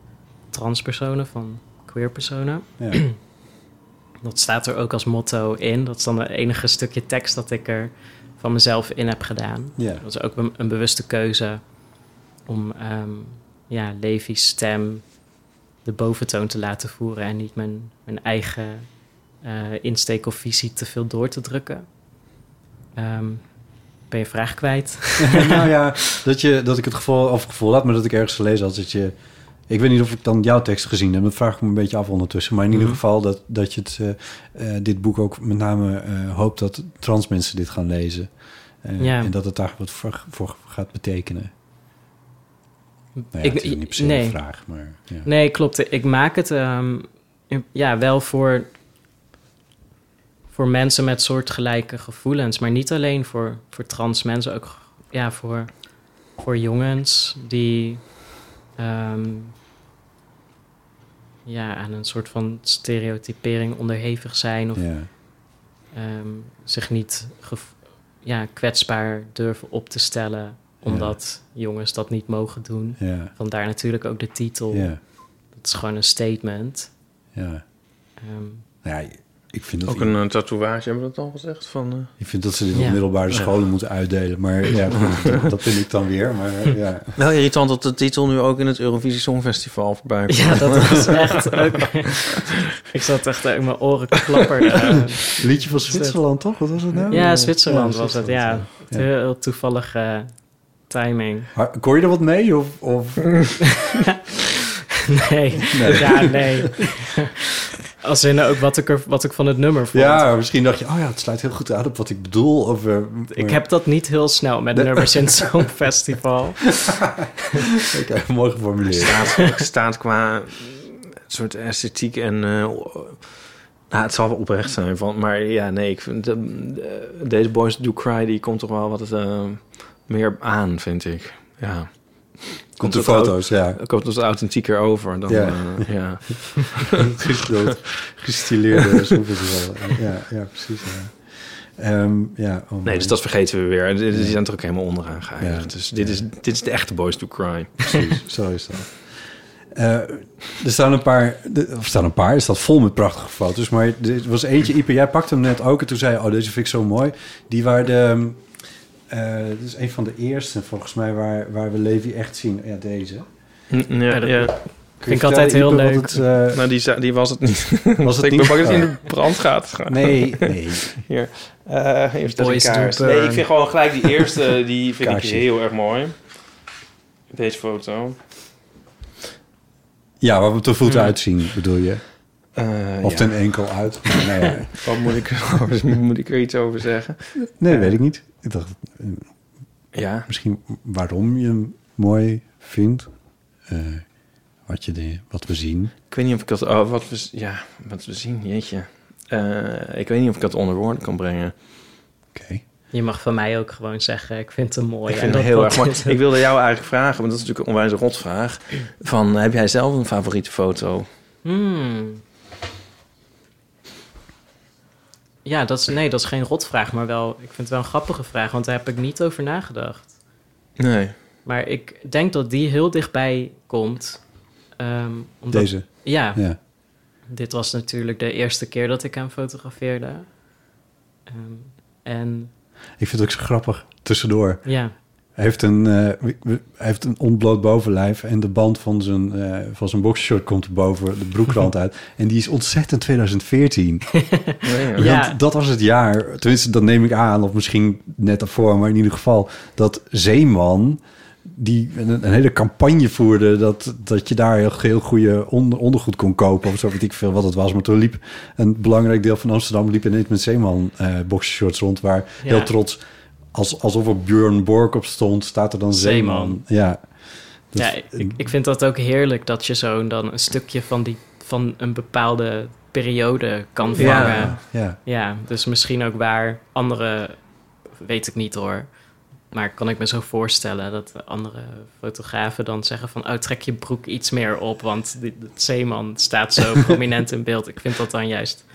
transpersonen, van queerpersonen. Ja. Dat staat er ook als motto in. Dat is dan het enige stukje tekst dat ik er van mezelf in heb gedaan. Ja. Dat is ook een, een bewuste keuze om ehm, ja, Levi's stem de boventoon te laten voeren en niet mijn, mijn eigen eh, insteek of visie te veel door te drukken. Ehm, ben je vraag kwijt? nou ja, dat, je, dat ik het gevoel, of het gevoel had, maar dat ik ergens gelezen had dat je... Ik weet niet of ik dan jouw tekst gezien heb, dat vraag ik me een beetje af ondertussen. Maar in ieder Mhm. geval dat, dat je het, eh, eh, dit boek ook met name eh, hoopt dat trans mensen dit gaan lezen. Ja. En dat het daar wat voor, voor gaat betekenen. Nou ja, Ik- is niet per se nee. een vraag, maar ja. Nee, klopt. Ik maak het ehm, ja, wel voor, voor mensen met soortgelijke gevoelens. Maar niet alleen voor, voor trans mensen, ook ja, voor, voor jongens die ehm, ja, aan een soort van stereotypering onderhevig zijn. Of ja. ehm, zich niet ja, kwetsbaar durven op te stellen. Omdat jongens dat niet mogen doen. Ja, Vandaar natuurlijk ook de titel. ja, Het is gewoon een statement. ja. Ehm, Nou ja, ik vind dat, Ook een eh, tatoeage, hebben we dat al gezegd? Van, eh, ik vind dat ze dit op Ja. middelbare scholen moeten uitdelen. Maar ja, dat vind ik dan weer. Maar eh, ja, Wel irritant dat de titel nu ook in het Eurovisie Songfestival voorbij komt. ja, dat was echt ook... ik zat echt uit mijn oren klapperden. liedje van Zwitserland, toch? Wat was het nou? ja, Zwitserland was het, ja. Heel, toevallige timing. Maar Kon je er wat mee? Of, of... Nee, ja, nee. Als in ook wat ik, er, wat ik van het nummer vond. Ja, misschien dacht je, oh ja, het sluit heel goed uit op wat ik bedoel. Of, eh, Ik heb dat niet heel snel met nummers in zo'n festival. Oké, mooi geformuleerd. staat, staat qua soort esthetiek en... eh, nou, het zal wel oprecht zijn, van, maar ja, nee, ik vind... de- de- deze Boys Do Cry, die komt toch wel wat eh, meer aan, vind ik. Ja. Komt de foto's, ja. Komt dus authentieker over dan... Ja. eh, ja. Dat gestileerde. Ja, ja, precies. Ja. Ehm, ja, oh Nee, dus dat vergeten we weer. Die Ja. zijn er ook helemaal onderaan geëindigd. Ja. Dus dit, is, dit is de echte Boys Do Cry. Precies, zo is dat. Eh, er staan een paar, of er staan een paar, er staat vol met prachtige foto's. Maar er was eentje, Ipe, jij pakte hem net ook. En toen zei je, oh, deze vind ik zo mooi. Die waar de, eh dit is een van de eerste, volgens mij, waar, waar we Levi echt zien. Ja, deze. Ja, dat- ja. Vind ik altijd heel leuk. het, eh, Nou, die, die was het niet. was het ik niet? ben bang dat hij in Oh. de brand gaat. Nee, nee. Hier. Eh eerst een kaars. Nee, ik vind gewoon gelijk die eerste, die vind Kaarsje. ik heel erg mooi. Deze foto. Ja, waar we te voeten Hmm. uitzien, bedoel je? Eh, Of ja. ten enkel uit? Maar nee. Wat moet ik, er- moet ik er iets over zeggen? nee, weet ik niet. Ik dacht, eh, Ja. misschien waarom je hem mooi vindt. Eh, wat, je de, wat we zien. Ik weet niet of ik dat... Oh, wat we, ja, wat we zien, jeetje. Eh, ik weet niet of ik dat onder woorden kan brengen. Oké. Je mag van mij ook gewoon zeggen, ik vind hem mooi. ik vind het heel erg mooi. Ik wilde jou eigenlijk vragen, want dat is natuurlijk een onwijs rotvraag. Van, heb jij zelf een favoriete foto? Hmm. Ja, dat is, nee, dat is geen rotvraag, maar wel, ik vind het wel een grappige vraag, want daar heb ik niet over nagedacht. Nee. Maar ik denk dat die heel dichtbij komt. ehm, omdat, Deze. Ja, Ja. dit was natuurlijk de eerste keer dat ik hem fotografeerde. Ehm, en Ik vind het ook zo grappig. Tussendoor. ja, heeft een, hij heeft een ontbloot bovenlijf en de band van zijn, eh van zijn boxershort komt er boven de broekrand uit. En die is ontzettend 2014. Nee, Ja. Want dat was het jaar, tenminste dat neem ik aan, of misschien net daarvoor, maar in ieder geval dat Zeeman, die een, een hele campagne voerde dat, dat je daar heel, heel goede onder, ondergoed kon kopen of zo, weet ik veel wat het was. Maar toen liep een belangrijk deel van Amsterdam liep ineens met Zeeman eh boxershorts rond, waar Ja. heel trots, als, alsof er Björn Borg op stond, staat er dan Zeeman. Zeeman. Ja. Dus, ja ik, ik vind dat ook heerlijk dat je zo dan een stukje van, die, van een bepaalde periode kan vangen. Ja. Ja. ja. dus misschien ook waar andere, weet ik niet hoor. Maar kan ik me zo voorstellen dat andere fotografen dan zeggen van... oh, trek je broek iets meer op, want de, zeeman staat zo prominent in beeld. Ik vind dat dan juist...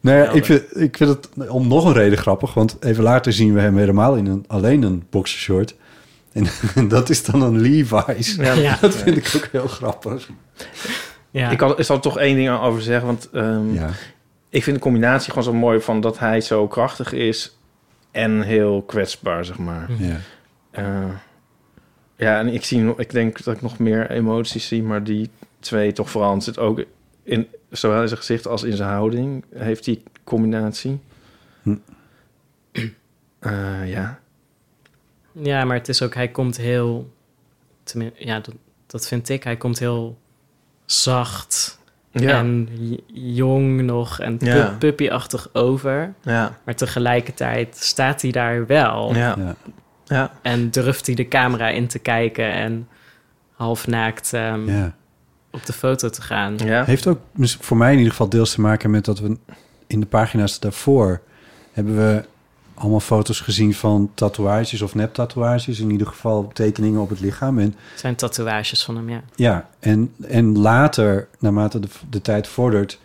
Nou ja, Helder. ik vind, ik vind het om nog een reden grappig, want even later zien we hem helemaal in een, alleen een boxershort. En, dat is dan een Levi's. Ja. Ja. Dat vind ik ook heel grappig. Ja. Ik, kan, ik zal er toch één ding over zeggen, want ehm, Ja, ik vind de combinatie gewoon zo mooi van dat hij zo krachtig is en heel kwetsbaar, zeg maar. Hm. ja. Eh, ja, en ik, zie, ik denk dat ik nog meer emoties zie, maar die twee toch vooral. Het zit ook in, zowel in zijn gezicht als in zijn houding, heeft die combinatie. Hm. Eh, ja. Ja, maar het is ook, hij komt heel, ja, dat, dat vind ik, hij komt heel zacht Ja. en jong nog en Ja. puppyachtig over. ja. Maar tegelijkertijd staat hij daar wel Ja. ja. Ja. en durft hij de camera in te kijken en half naakt ehm, ja. Op de foto te gaan. Ja. Heeft ook voor mij in ieder geval deels te maken met dat we in de pagina's daarvoor hebben we allemaal foto's gezien van tatoeages of neptatoeages. In ieder geval tekeningen op het lichaam. En Het zijn tatoeages van hem, ja. Ja, en, en later, naarmate de, de tijd vordert,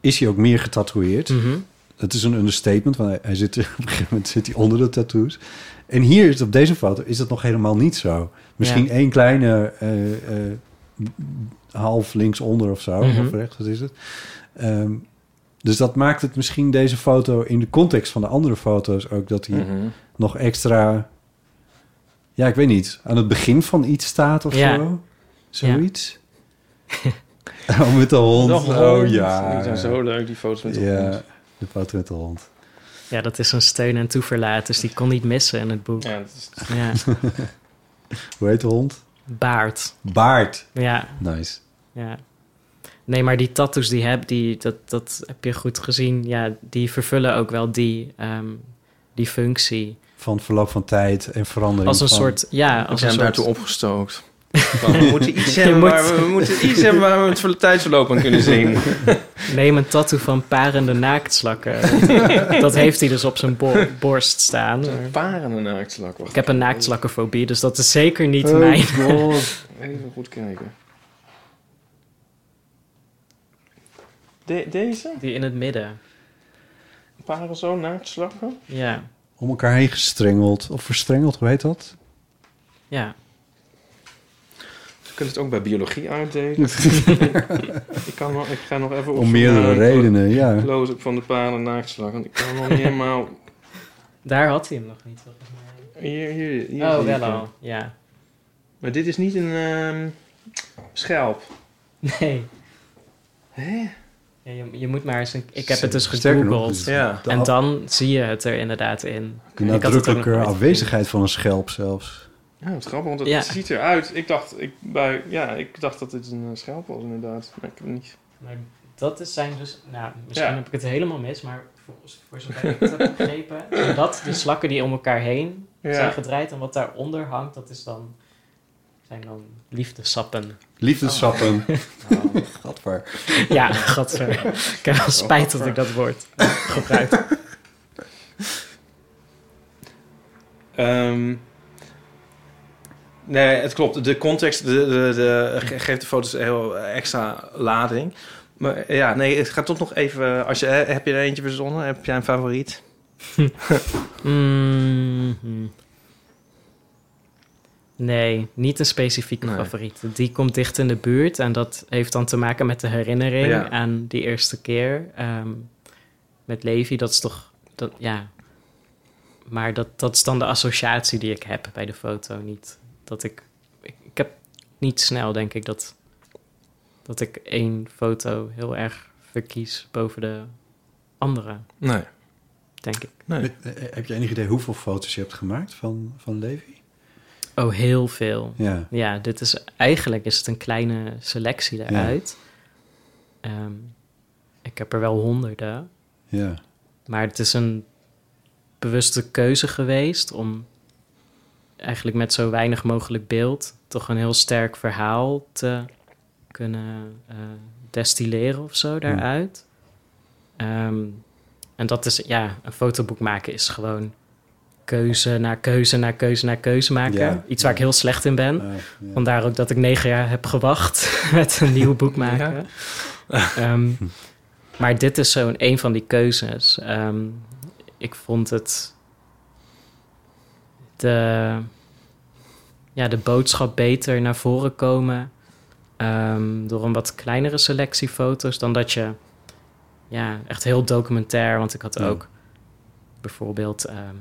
is hij ook meer getatoeëerd. Mhm. Dat is een understatement, want hij, hij zit, op een gegeven moment zit hij onder de tattoos. En hier is op deze foto is dat nog helemaal niet zo. Misschien Ja. één kleine eh, eh, half linksonder of zo, Mhm. of rechts, wat is het? Ehm, dus dat maakt het misschien deze foto in de context van de andere foto's ook dat hij Mhm. nog extra, ja, ik weet niet, aan het begin van iets staat of Ja. zo. Zoiets. oh, met de hond. Nog een Oh hond. ja. Die zijn zo leuk, die foto's met de Ja, hond. de foto met de hond. Ja, dat is een steun en toeverlaat, dus die kon niet missen in het boek. Ja, dat is, Ja. Hoe heet de hond? Baard. Baard. Ja, Nice. ja. Nee, maar die tattoos die heb, die, dat, dat heb je goed gezien. Ja, die vervullen ook wel die, ehm, die functie. Van verloop van tijd en verandering. Als een van- soort, ja, als als zijn een daartoe soort... opgestookt. Van, we moeten iets hebben, moet- waar we, we moeten iets hebben waar we het voor de tijdsverloop aan kunnen zien. Neem een tattoo van parende naaktslakken. dat heeft hij dus op zijn bo- borst staan. Parende naaktslak. Wacht, Ik heb een naaktslakkenfobie, dus dat is zeker niet Oh, mijn... God. even goed kijken. De- deze? Die in het midden. Paren zo naaktslakken? Ja, Om elkaar heen gestrengeld. Of verstrengeld, hoe heet dat? ja. Kunnen het ook bij biologie uitdelen. ik, kan nog, ik ga nog even op Om meerdere redenen, ja. Close-up van de paren naaktslak. Want ik kan nog niet helemaal... Daar had hij hem nog niet, volgens mij. Hier, hier, hier Oh, wel al, ja. Maar dit is niet een ehm, schelp. Nee. Hè? Ja, je, je moet maar eens... Een, ik heb het dus gegoogeld. dus Ja. En dan zie je het er inderdaad in. de Ik had het ook nog nadrukkelijke afwezigheid van een schelp zelfs. Ja, wat grappig, want het Ja. ziet eruit. Ik dacht, ik, bij, ja, ik dacht dat dit een eh, schelp was inderdaad. Maar ik heb het niet. Maar dat is zijn dus... Nou, misschien Ja. heb ik het helemaal mis, maar voor, voor zover ik het heb begrepen... zijn dat de slakken die om elkaar heen Ja. zijn gedraaid. En wat daaronder hangt, dat is dan, zijn dan liefdesappen. Liefdessappen. Oh, gadver. Ja, gadver. Ik heb wel spijt dat ik dat woord gebruik. Ehm, nee, het klopt. De context de, de, de, ge- geeft de foto's heel extra lading. Maar ja, nee, het gaat toch nog even... Als je, heb je er eentje verzonnen? Heb jij een favoriet? Mhm. Nee, niet een specifieke Nee. favoriet. Die komt dicht in de buurt en dat heeft dan te maken met de herinnering Ja. aan die eerste keer. Ehm, met Levi, dat is toch... Dat, ja. Maar dat, dat is dan de associatie die ik heb bij de foto. Niet dat ik... Ik, ik heb niet snel, denk ik, dat, dat ik één foto heel erg verkies boven de andere, Nee. denk ik. nee. Eh, Heb je enig idee hoeveel foto's je hebt gemaakt van, van Levi? Oh, heel veel. Ja. Ja, dit is eigenlijk is het een kleine selectie daaruit. Ehm, ik heb er wel honderden, Ja. maar het is een bewuste keuze geweest om eigenlijk met zo weinig mogelijk beeld toch een heel sterk verhaal te kunnen eh, destilleren of zo daaruit. Ehm, en dat is, ja, een fotoboek maken is gewoon keuze na keuze na keuze na keuze maken. Ja. Iets waar ik heel slecht in ben. Ja. Vandaar ook dat ik negen jaar heb gewacht met een nieuw boek maken. Ehm, maar dit is zo'n een van die keuzes. Ehm, ik vond het de, ja, de boodschap beter naar voren komen ehm, door een wat kleinere selectie foto's dan dat je ja, echt heel documentair. Want ik had Ja. ook bijvoorbeeld. ehm,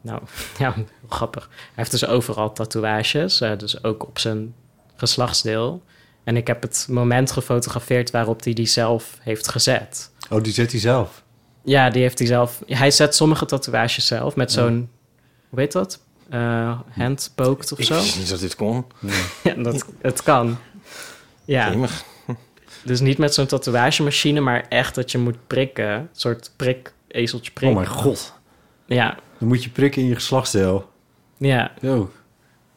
nou, ja, heel grappig. Hij heeft dus overal tatoeages, eh, dus ook op zijn geslachtsdeel. En ik heb het moment gefotografeerd waarop hij die zelf heeft gezet. Oh, die zet hij zelf. Ja, die heeft hij zelf. Hij zet sommige tatoeages zelf met zo'n, hoe heet dat? Eh handpoked of Ik zo. wist niet dat dit kon. Ja, dat, het kan. Ja, dus niet met zo'n tatoeagemachine, maar echt dat je moet prikken. Een soort prik, ezeltje prik. Oh mijn god. Ja, Dan moet je prikken in je geslachtsdeel. ja. Oh,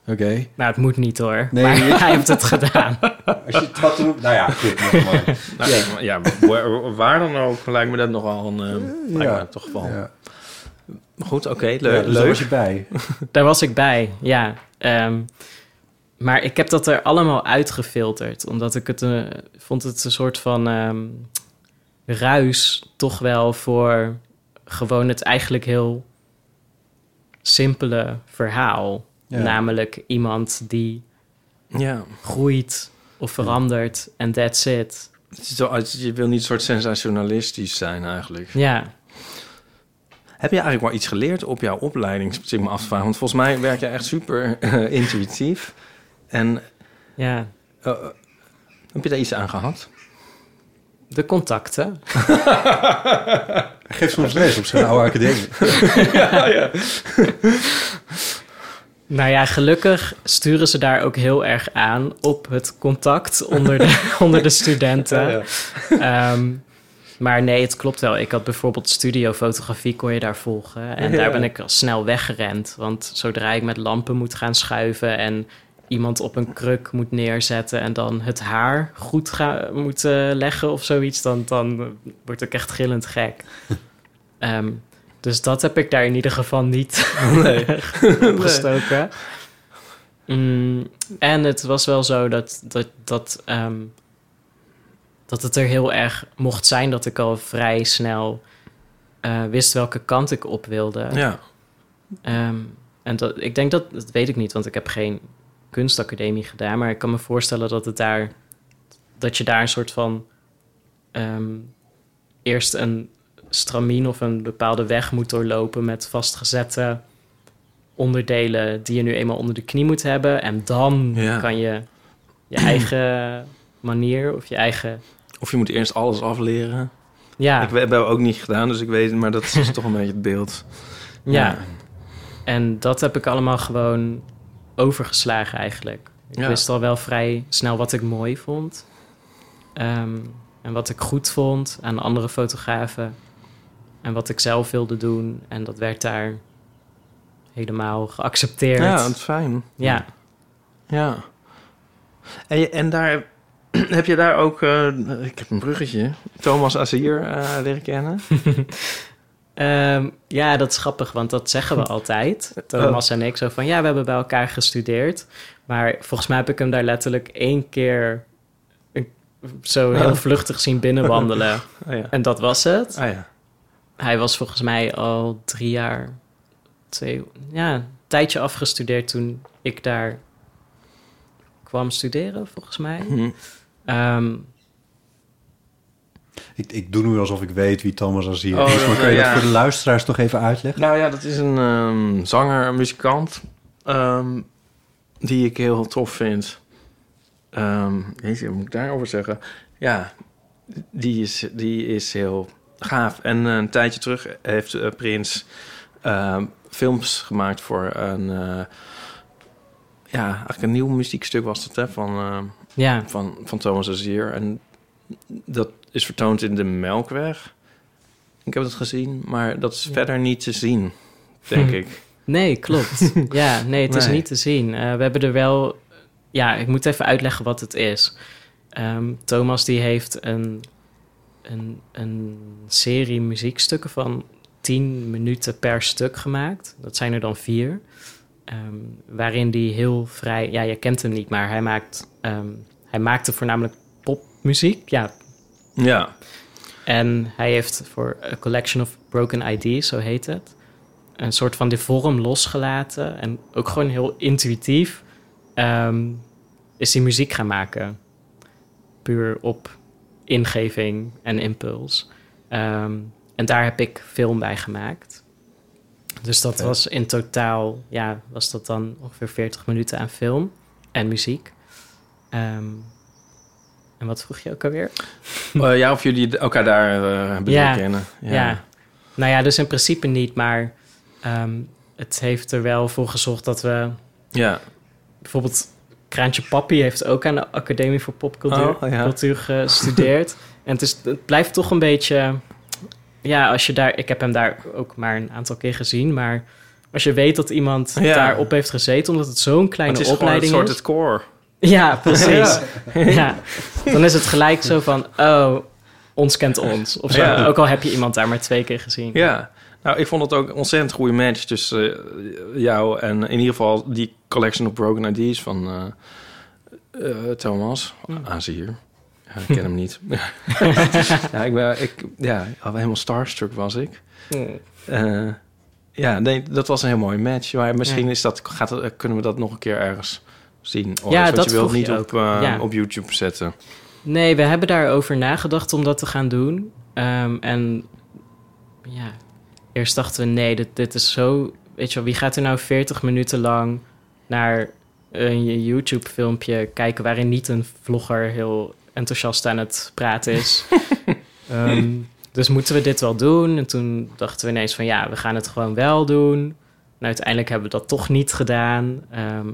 oké. Nou, het moet niet hoor. Nee, maar hij heeft het gedaan. Als je tattoo... Nou ja, goed. nog maar. Nou, ja. ja, waar, waar dan ook lijkt me dat nogal een... eh, lijkt me toch wel... Ja. Goed, oké, Ja, leuk. dus daar was je bij. Daar was ik bij, ja. Ehm, maar ik heb dat er allemaal uitgefilterd. Omdat ik het eh, vond het een soort van ehm, ruis toch wel voor gewoon het eigenlijk heel simpele verhaal. Ja. Namelijk iemand die Ja, groeit of verandert en that's it. het is je wil niet een soort sensationalistisch zijn eigenlijk. Ja, Heb je eigenlijk wel iets geleerd op jouw opleiding, zit ik me af te vragen? Want volgens mij werk je echt super eh, intuïtief. En ja. eh, eh, heb je daar iets aan gehad? De contacten. Hij geeft soms les op zijn oude academie. Nou ja, gelukkig sturen ze daar ook heel erg aan op het contact onder de, onder de studenten. Ehm, maar nee, het klopt wel. Ik had bijvoorbeeld studiofotografie, kon je daar volgen. En Ja. daar ben ik al snel weggerend. Want zodra ik met lampen moet gaan schuiven en iemand op een kruk moet neerzetten en dan het haar goed ga, moet eh, leggen of zoiets, dan, dan word ik echt gillend gek. Ehm, dus dat heb ik daar in ieder geval niet opgestoken. Mm, en het was wel zo dat, dat, dat, ehm, dat het er heel erg mocht zijn dat ik al vrij snel eh, wist welke kant ik op wilde. Ja. Ehm, en dat, ik denk dat, dat weet ik niet, want ik heb geen kunstacademie gedaan, maar ik kan me voorstellen dat het daar, dat je daar een soort van ehm, eerst een stramien of een bepaalde weg moet doorlopen met vastgezette onderdelen die je nu eenmaal onder de knie moet hebben. En dan Ja. kan je je eigen manier of je eigen. Of je moet eerst alles afleren. Ja, Ik heb het ook niet gedaan, dus ik weet het, maar dat is toch een beetje het beeld. ja. En dat heb ik allemaal gewoon overgeslagen eigenlijk. Ik Ja. wist al wel vrij snel wat ik mooi vond. Ehm, en wat ik goed vond aan andere fotografen. En wat ik zelf wilde doen. En dat werd daar helemaal geaccepteerd. Ja, dat is fijn. ja. Ja. En, en daar heb je daar ook, eh, ik heb een bruggetje, Thomas Azier eh leren kennen. Ehm, ja, dat is grappig, want dat zeggen we altijd. Thomas en ik zo van, ja, we hebben bij elkaar gestudeerd. Maar volgens mij heb ik hem daar letterlijk één keer een- zo heel vluchtig zien binnenwandelen. Oh ja. En dat was het. Ah ja. Hij was volgens mij al drie jaar, twee, ja, een tijdje afgestudeerd toen ik daar kwam studeren, volgens mij. Hm. Ehm, Ik, ik doe nu alsof ik weet wie Thomas Azier Oh, is. dat- Maar kun je dat voor de luisteraars toch even uitleggen? Nou ja, dat is een ehm, zanger, een muzikant, ehm, die ik heel tof vind. Ehm jeetje, wat moet ik daarover zeggen? Ja, die is, die is heel gaaf. En een tijdje terug heeft eh, Prins ehm, films gemaakt voor een... eh, ja, eigenlijk een nieuw muziekstuk was dat, hè, van, ehm, ja, van, van Thomas Azier. En dat is vertoond in de Melkweg. Ik heb het gezien, maar dat is verder niet te zien, denk Hm. ik. Nee, klopt. ja, nee, het is Nee. niet te zien. Eh, we hebben er wel... Ja, ik moet even uitleggen wat het is. Ehm, Thomas die heeft een, een, een serie muziekstukken van 10 minuten per stuk gemaakt. Dat zijn er dan vier. Ehm, waarin die heel vrij... Ja, je kent hem niet, maar hij maakt... ehm, hij maakte voornamelijk popmuziek. Ja, Ja, en hij heeft voor A Collection of Broken IDs, zo heet het, een soort van de vorm losgelaten. En ook gewoon heel intuïtief ehm, is hij muziek gaan maken. Puur op ingeving en impuls. En daar heb ik film bij gemaakt. Dus dat was in totaal, ja, was dat dan ongeveer 40 minuten aan film en muziek. Ehm, en wat vroeg je ook alweer? Eh, ja of jullie elkaar daar hebben Ja. kennen. Ja. Nou ja, dus in principe niet, maar ehm, het heeft er wel voor gezorgd dat we Ja. bijvoorbeeld Kraantje Papi heeft ook aan de Academie voor Popcultuur Oh, ja. gestudeerd. en het, is, het blijft toch een beetje, ja, als je daar, ik heb hem daar ook maar een aantal keer gezien, maar als je weet dat iemand Ja. daarop heeft gezeten, omdat het zo'n kleine het is gewoon een opleiding soort is. het core. Ja, precies. ja. Dan is het gelijk zo van, oh, ons kent ons. Of zo. Ja. Ook al heb je iemand daar maar twee keer gezien. Ja. Nou, ik vond het ook een ontzettend goede match tussen eh, jou en in ieder geval die collection of broken IDs van eh, eh, Thomas Azier. Ja, ik ken hem niet. ja, ik ben, ik, ja, helemaal starstruck was ik. Eh, ja, nee, dat was een heel mooie match. Maar misschien is dat, gaat, kunnen we dat nog een keer ergens zien. Of Ja, dat je wilt niet je op, eh, Ja. op YouTube zetten. Nee, we hebben daarover nagedacht om dat te gaan doen. Ehm, en ja, eerst dachten we, nee, dit, dit is zo... Weet je wel, wie gaat er nou 40 minuten lang naar een YouTube-filmpje kijken... waarin niet een vlogger heel enthousiast aan het praten is? Ehm, dus moeten we dit wel doen? En toen dachten we ineens van, ja, we gaan het gewoon wel doen. En uiteindelijk hebben we dat toch niet gedaan. Ehm,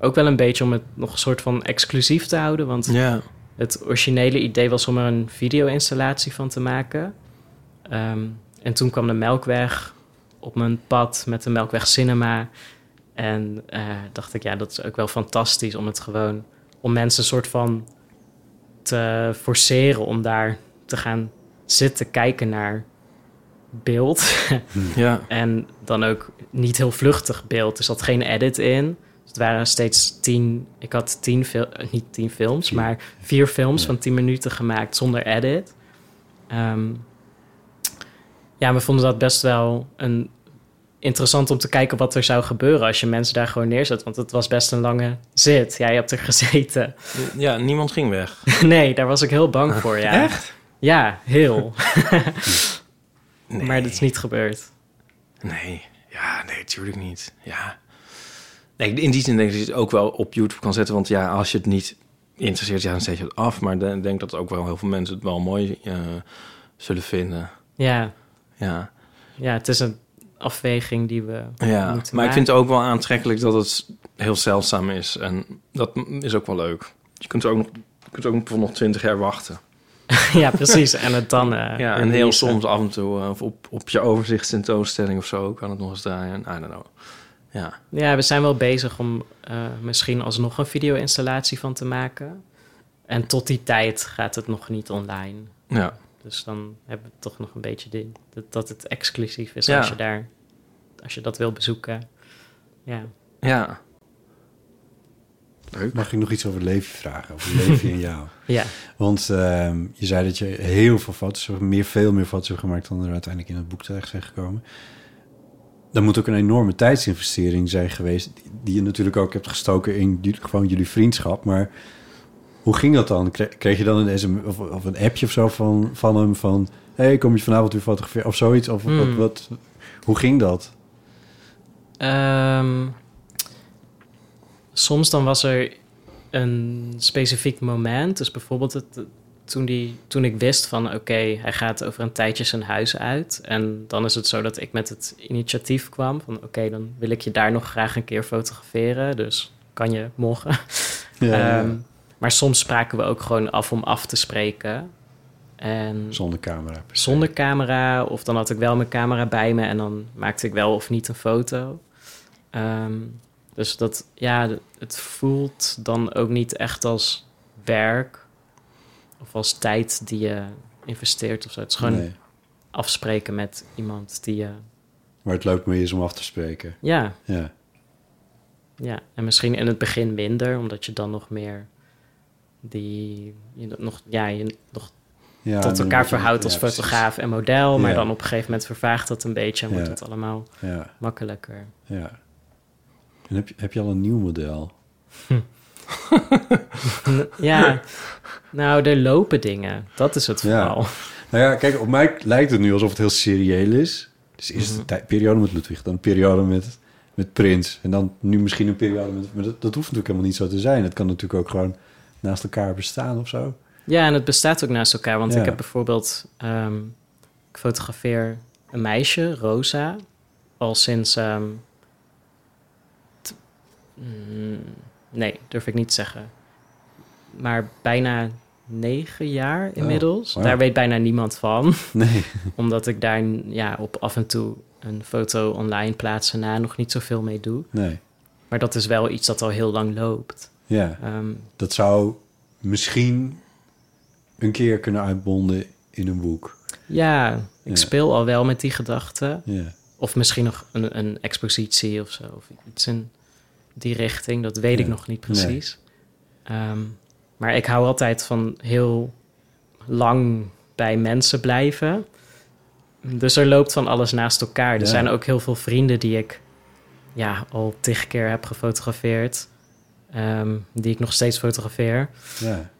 ook wel een beetje om het nog een soort van exclusief te houden, want... Ja. Het originele idee was om er een video-installatie van te maken. Ehm, en toen kwam de Melkweg op mijn pad met de Melkweg Cinema. En eh, dacht ik, ja, dat is ook wel fantastisch om het gewoon... om mensen een soort van te forceren om daar te gaan zitten kijken naar beeld. Ja. En dan ook niet heel vluchtig beeld. Er zat geen edit in. Dus het waren steeds tien... Ik had tien fil- eh, niet tien films, maar vier films Ja. van tien minuten gemaakt zonder edit. Ehm, ja, we vonden dat best wel een, interessant om te kijken wat er zou gebeuren... als je mensen daar gewoon neerzet. Want het was best een lange zit. Jij hebt er gezeten. ja, niemand ging weg. nee, daar was ik heel bang voor, ja. Echt? Ja, heel. Nee. Maar dat is niet gebeurd. Nee, ja, nee, tuurlijk niet. Ja. Nee, in die zin denk ik dat je het ook wel op YouTube kan zetten. Want ja, als je het niet interesseert, ja, dan zet je het af. Maar ik denk dat ook wel heel veel mensen het wel mooi eh, zullen vinden. Ja, Ja, ja, het is een afweging die we ja. moeten maar ik vind het ook wel aantrekkelijk dat het heel zeldzaam is. En dat is ook wel leuk. Je kunt ook nog, je kunt ook nog twintig jaar wachten. ja, precies. En het dan... eh, Ja, en heel soms af en toe eh, of op, op je overzichtstentoonstelling of zo kan het nog eens draaien. I don't know. Ja, Ja, we zijn wel bezig om eh, misschien alsnog een video-installatie van te maken. En tot die tijd gaat het nog niet online. ja. Dus dan hebben we toch nog een beetje de, dat, dat het exclusief is Ja. als je daar, als je dat wil bezoeken. Ja. ja. Leuk. Mag ik nog iets over Levi vragen? Over Levi en jou? Ja. Want ehm, je zei dat je heel veel foto's, hebt- meer, veel meer foto's hebt gemaakt dan er uiteindelijk in het boek terecht zijn gekomen. Dat moet ook een enorme tijdsinvestering zijn geweest, die, die je natuurlijk ook hebt gestoken in jullie- gewoon jullie vriendschap. Maar hoe ging dat dan? Kre- Kreeg je dan een SM of, of een appje of zo van, van hem van, hey, kom je vanavond weer fotograferen of zoiets? Of wat, Hmm. wat, hoe ging dat? Ehm, soms dan was er een specifiek moment. Dus bijvoorbeeld het, toen, die, toen ik wist van... oké, hij gaat over een tijdje zijn huis uit. En dan is het zo dat ik met het initiatief kwam van... oké, dan wil ik je daar nog graag een keer fotograferen. Dus kan je morgen. Ja, Ehm, maar soms spraken we ook gewoon af om af te spreken. En Zonder camera. zonder camera. Of dan had ik wel mijn camera bij me en dan maakte ik wel of niet een foto. Ehm, dus dat, ja, het voelt dan ook niet echt als werk of als tijd die je investeert of zo. Het is gewoon Nee. afspreken met iemand die je. Maar het leuk mee is om af te spreken. Ja, Ja. ja. En misschien in het begin minder, omdat je dan nog meer die. Je nog, ja, je nog ja tot elkaar verhoudt als ja, fotograaf en model. Maar Ja. dan op een gegeven moment vervaagt dat een beetje en wordt het allemaal makkelijker. ja. En heb je, heb je al een nieuw model? N- Ja, nou, er lopen dingen. Dat is het vooral. Nou ja, kijk, op mij lijkt het nu alsof het heel serieel is. Dus eerst een tij- periode met Ludwig, dan een periode met, met Prins. En dan nu misschien een periode met... Maar dat, dat hoeft natuurlijk helemaal niet zo te zijn. Het kan natuurlijk ook gewoon naast elkaar bestaan of zo. Ja, en het bestaat ook naast elkaar. Want Ja. ik heb bijvoorbeeld... ehm, ik fotografeer een meisje, Rosa, al sinds... ehm, mm, nee, durf ik niet te zeggen. Maar bijna negen jaar inmiddels. wow. Daar weet bijna niemand van. Nee. omdat ik daar ja, op af en toe een foto online plaatsen na nog niet zoveel mee doe. Nee. Maar dat is wel iets dat al heel lang loopt. Ja, Ehm, dat zou misschien een keer kunnen uitbonden in een boek. ja, ik Ja. speel al wel met die gedachten. Ja. Of misschien nog een, een expositie of zo. Of iets in die richting. Dat weet ik nog niet precies. Ehm, maar ik hou altijd van heel lang bij mensen blijven. Dus er loopt van alles naast elkaar. Er zijn ook heel veel vrienden die ik ja, al tig keer heb gefotografeerd. Ehm, die ik nog steeds fotografeer. ja.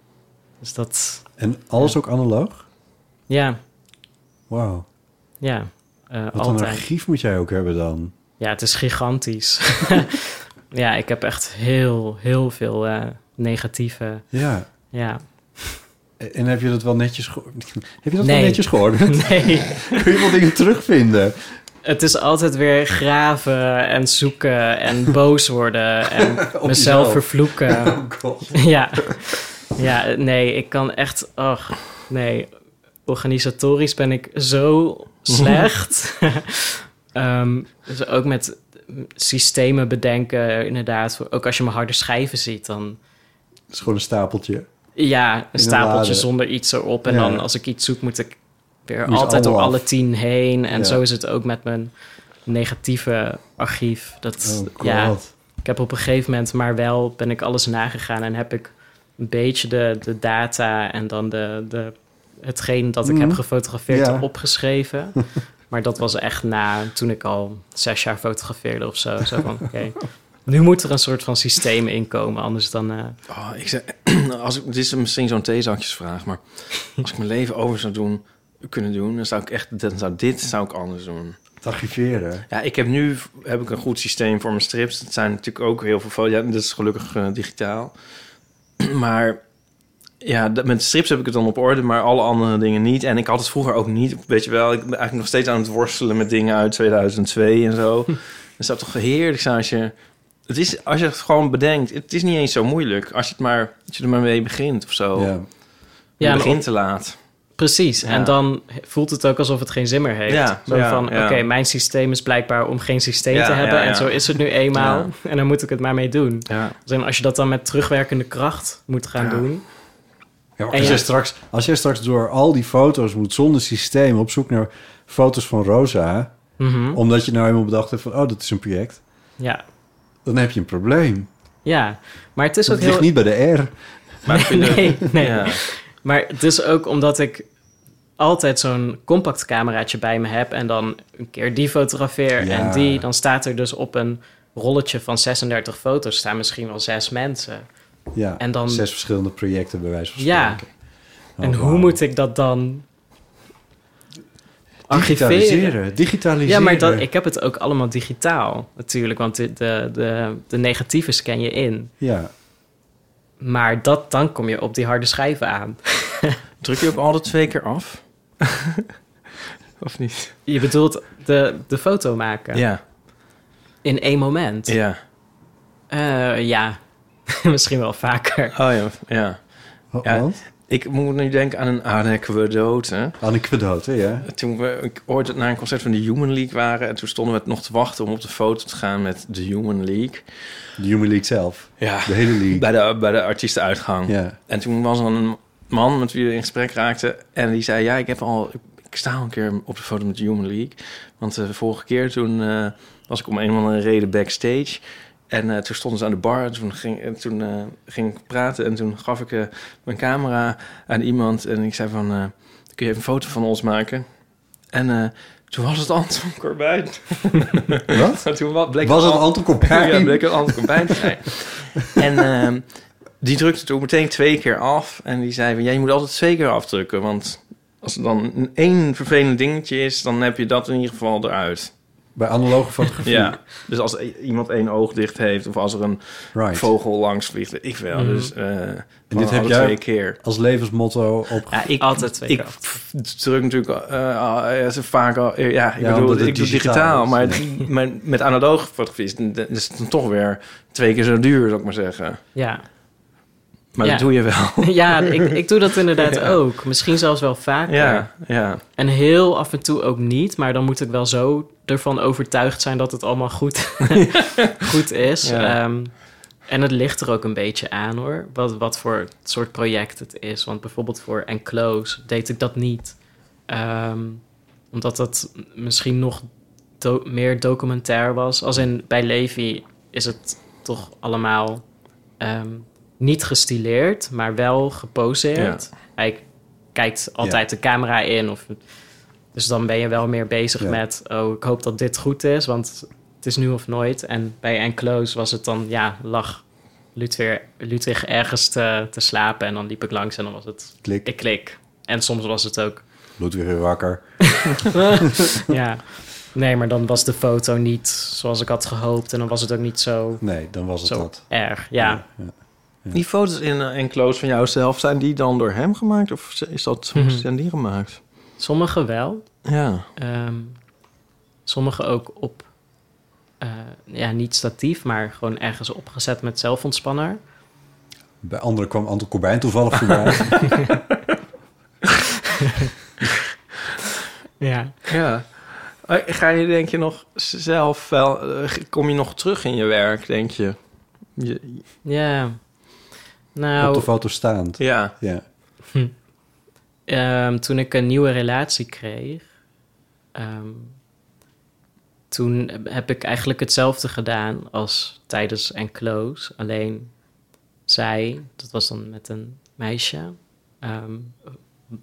Dus dat, En alles ook analoog? ja, Wauw. ja. eh, Wat een altijd. archief moet jij ook hebben dan. Ja, het is gigantisch. ja, ik heb echt heel, heel veel eh, negatieve. Ja. Ja. En heb je dat wel netjes gehoord? Heb je dat Nee. wel netjes gehoord? Nee, Kun je wel dingen terugvinden? Het is altijd weer graven en zoeken en boos worden en mezelf vervloeken. Oh god. ja. ja, nee, ik kan echt. Och, nee. Organisatorisch ben ik zo slecht. Ehm, dus ook met systemen bedenken, inderdaad. Ook als je mijn harde schijven ziet, dan Het is gewoon een stapeltje. Ja, een stapeltje zonder iets erop. En Ja. dan als ik iets zoek, moet ik weer altijd door alle tien heen. En Ja. zo is het ook met mijn negatieve archief. Dat, Oh ja, ik heb op een gegeven moment maar wel ben ik alles nagegaan en heb ik een beetje de, de data en dan de, de, hetgeen dat ik Mhm. heb gefotografeerd Ja. opgeschreven. maar dat was echt na toen ik al zes jaar fotografeerde of zo. Zo van, oké, nu moet er een soort van systeem inkomen, anders dan... eh, Oh, ik zeg, als ik, dit is misschien zo'n theezakjesvraag, maar als ik mijn leven over zou doen, kunnen doen, dan zou ik echt, dan zou dit zou ik anders doen. Het archiveren. Ja, ik heb nu heb ik een goed systeem voor mijn strips. Het zijn natuurlijk ook heel veel foto's. Ja, dat is gelukkig eh, digitaal. maar ja, dat- met strips heb ik het dan op orde, maar alle andere dingen niet. En ik had het vroeger ook niet. Weet je wel, ik ben eigenlijk nog steeds aan het worstelen met dingen uit 2002 en zo. Het zou toch heerlijk zijn als je Het is, als je het gewoon bedenkt, het is niet eens zo moeilijk. Als je, het maar, als je er maar mee begint of zo. Ja. Je Ja, begint te laat. Precies. Ja. En dan voelt het ook alsof het geen zin meer heeft. Ja, zo ja, van, ja. oké, mijn systeem is blijkbaar om geen systeem Ja, te hebben. ja, ja. En zo is het nu eenmaal. En dan moet ik het maar mee doen. Ja. Dus en als je dat dan met terugwerkende kracht moet gaan Ja. doen. Ja, als, ja. jij straks, als jij straks door al die foto's moet zonder systeem op zoek naar foto's van Rosa, Mhm. omdat je nou eenmaal bedacht hebt van, oh, dat is een project, Ja. dan heb je een probleem. ja, maar het is ook Het ligt heel... niet bij de R. Maar nee, nee. Ja. Maar het is ook omdat ik altijd zo'n compact cameraatje bij me heb... en dan een keer die fotografeer Ja. en die... dan staat er dus op een rolletje van 36 foto's... staan misschien wel zes mensen. Ja, En dan- zes verschillende projecten bij wijze van Ja. spreken. Oh, en hoe wauw. moet ik dat dan archiveren? Digitaliseren. Digitaliseren. Ja, maar dat, ik heb het ook allemaal digitaal natuurlijk... want de, de, de, de negatieve scan je in. Ja, Maar dat, dan kom je op die harde schijven aan. Druk je ook altijd twee keer af? of niet? Je bedoelt de, de foto maken Ja. in één moment? Ja. Eh, ja, misschien wel vaker. Oh ja. Ja. Ik moet nu denken aan een anekdote. Anekdote, ja. Toen we ik ooit naar een concert van de Human League waren... en toen stonden we nog te wachten om op de foto te gaan met de Human League. De Human League zelf. Ja, De hele league. bij de, bij de artiestenuitgang. Ja. En toen was er een man met wie we in gesprek raakten... en die zei, ja, ik heb al... Ik sta al een keer op de foto met de Human League. Want eh, de vorige keer toen eh, was ik om een of andere reden backstage... En eh, toen stonden ze aan de bar en toen ging, en toen, ging ik praten... en toen gaf ik mijn camera aan iemand... en ik zei van, kun je even een foto van ons maken? En toen was het Anton Corbijn. Wat? toen bleek Was het An- Anton Corbijn? ja, bleek het Anton Corbijn te zijn. en ehm, die drukte toen meteen twee keer af. En die zei van, ja, je moet altijd twee keer afdrukken. Want als er dan een één vervelend dingetje is... dan heb je dat in ieder geval eruit. Bij analoge fotografie. Ja. Dus als i- iemand één oog dicht heeft... of als er een Right. vogel langs vliegt, ik wel. Mhm. Dus eh dit dit heb jij- twee keer. Als levensmotto op... Ja, ik, Altijd twee ik keer f- druk natuurlijk ze vaak al... Ja, ik Ja, bedoel, ik doe digitaal digitaal. is. Maar, het- maar met analoge fotografie is het, is het dan toch weer twee keer zo duur, zou ik maar zeggen. Ja, Maar Ja. dat doe je wel. ja ik, ik doe dat inderdaad Ja. ook. Misschien zelfs wel vaker. Ja, ja. En heel af en toe ook niet. Maar dan moet ik wel zo ervan overtuigd zijn dat het allemaal goed, goed is. Ehm, en het ligt er ook een beetje aan hoor. Wat, wat voor soort project het is. Want bijvoorbeeld voor Enclose deed ik dat niet. Ehm, omdat dat misschien nog do- meer documentair was. Als in bij Levi is het toch allemaal ehm, niet gestileerd, maar wel geposeerd. Hij kijkt altijd de camera in. Of, dus dan ben je wel meer bezig Ja. met... oh, ik hoop dat dit goed is, want het is nu of nooit. En bij Enclose was het dan, ja, lag Ludwig, Ludwig ergens te, te slapen... en dan liep ik langs en dan was het... Klik. Ik klik. En soms was het ook... Ludwig weer wakker. ja, nee, maar dan was de foto niet zoals ik had gehoopt... en dan was het ook niet zo, Nee, dan was het zo dat. erg. Ja, ja. Die foto's in uh, Enclose van jou zelf, zijn die dan door hem gemaakt? Of is dat, Mhm. zijn die gemaakt? sommige wel. Ja. Ehm, sommige ook op, eh, ja, niet statief, maar gewoon ergens opgezet met zelfontspanner. Bij anderen kwam Anton Corbijn toevallig voorbij. Ja. Ja. Eh, Ga je, denk je, nog zelf wel... eh, Kom je nog terug in je werk, denk je? je Ja. Nou, de foto staand. ja. Ja. ehm, toen ik een nieuwe relatie kreeg, ehm, toen heb ik eigenlijk hetzelfde gedaan als tijdens Enclose. Alleen zij, dat was dan met een meisje, ehm,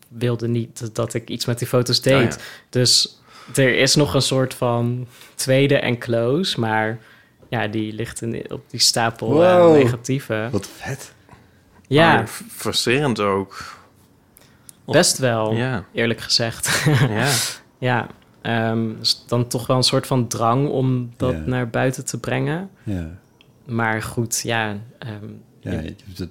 wilde niet dat ik iets met die foto's deed. Oh ja. Dus er is nog een soort van tweede Enclose, maar ja, die ligt in, op die stapel eh, negatieve. Wat vet. Ja, frustrerend ook. best wel, Ja. eerlijk gezegd. Ja. ja, ehm, dus dan toch wel een soort van drang om dat Ja. naar buiten te brengen. Ja. Maar goed, ja, ehm, Ja, je- het-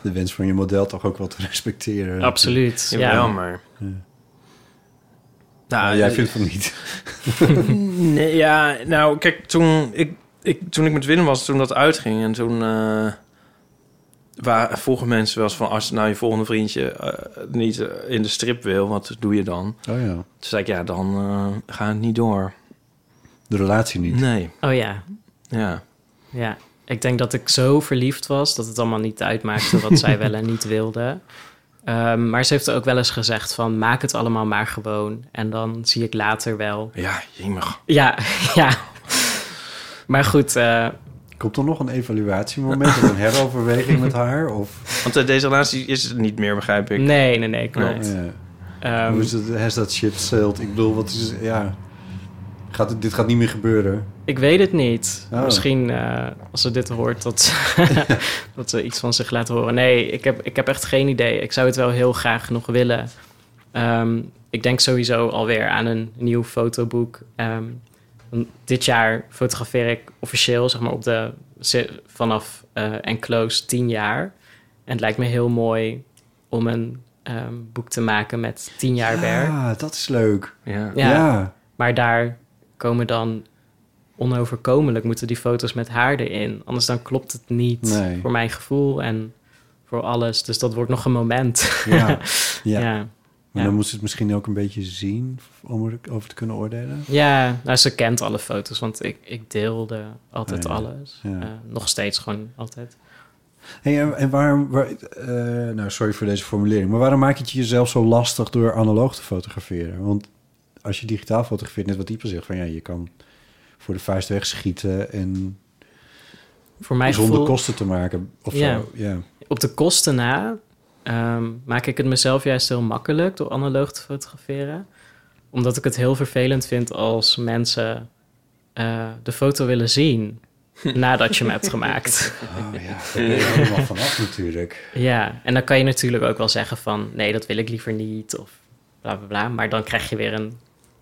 de wens van je model toch ook wel te respecteren. absoluut. Ja, Ja, wel, maar... Ja. Nou, Nou, jij eh, vindt van niet. Nee, ja, nou, kijk, toen... Ik, ik, toen ik met Willem was, toen dat uitging... en toen eh waar, vroegen mensen wel eens van... als nou je volgende vriendje eh, niet eh, in de strip wil, wat doe je dan? Oh ja. Toen zei ik, ja, dan eh gaat het niet door. De relatie niet. Nee, Oh ja, ja. ja. Ik denk dat ik zo verliefd was dat het allemaal niet uitmaakte wat zij wel en niet wilde. Ehm, maar ze heeft ook wel eens gezegd van maak het allemaal maar gewoon en dan zie ik later wel. Ja, jemig. Ja, ja. Maar goed, eh, Komt er nog een evaluatiemoment of een heroverweging met haar? Of, Want eh, deze relatie is het niet meer, begrijp ik. nee, nee, nee, klopt. ja. Ehm, Hoe is het? Has that ship sailed? Ik bedoel, wat is... Ja... Gaat het, dit gaat niet meer gebeuren. Ik weet het niet. Oh. Misschien eh, als ze dit hoort, dat, dat ze iets van zich laten horen. Nee, ik heb, ik heb echt geen idee. Ik zou het wel heel graag nog willen. Ehm, ik denk sowieso alweer aan een nieuw fotoboek. Ehm, dit jaar fotografeer ik officieel, zeg maar, op de, vanaf eh enclose 10 jaar. En het lijkt me heel mooi om een ehm, boek te maken met 10 jaar werk. Ja, dat is leuk. Ja. Ja. Ja. Maar daar komen dan onoverkomelijk moeten die foto's met haar erin. Anders dan klopt het niet Nee. voor mijn gevoel en voor alles. Dus dat wordt nog een moment. Ja. ja. ja. Ja. dan moest het misschien ook een beetje zien om erover te kunnen oordelen. Ja, nou, ze kent alle foto's, want ik, ik deelde altijd ja. alles. Eh, nog steeds gewoon altijd. Hey, en, en waarom... Waar, eh, nou, sorry voor deze formulering. Maar waarom maak je het jezelf zo lastig door analoog te fotograferen? Want als je digitaal fotografeert, net wat dieper zegt... van ja, je kan voor de vuist wegschieten en Voor mijn zonder gevoel, kosten te maken. Of Ja. zo. Ja. op de kosten na, ehm, maak ik het mezelf juist heel makkelijk door analoog te fotograferen. Omdat ik het heel vervelend vind als mensen eh, de foto willen zien nadat je hem hebt gemaakt. Oh ja, daar ben je helemaal vanaf natuurlijk. Ja, en dan kan je natuurlijk ook wel zeggen van nee, dat wil ik liever niet of bla bla bla. Maar dan krijg je weer een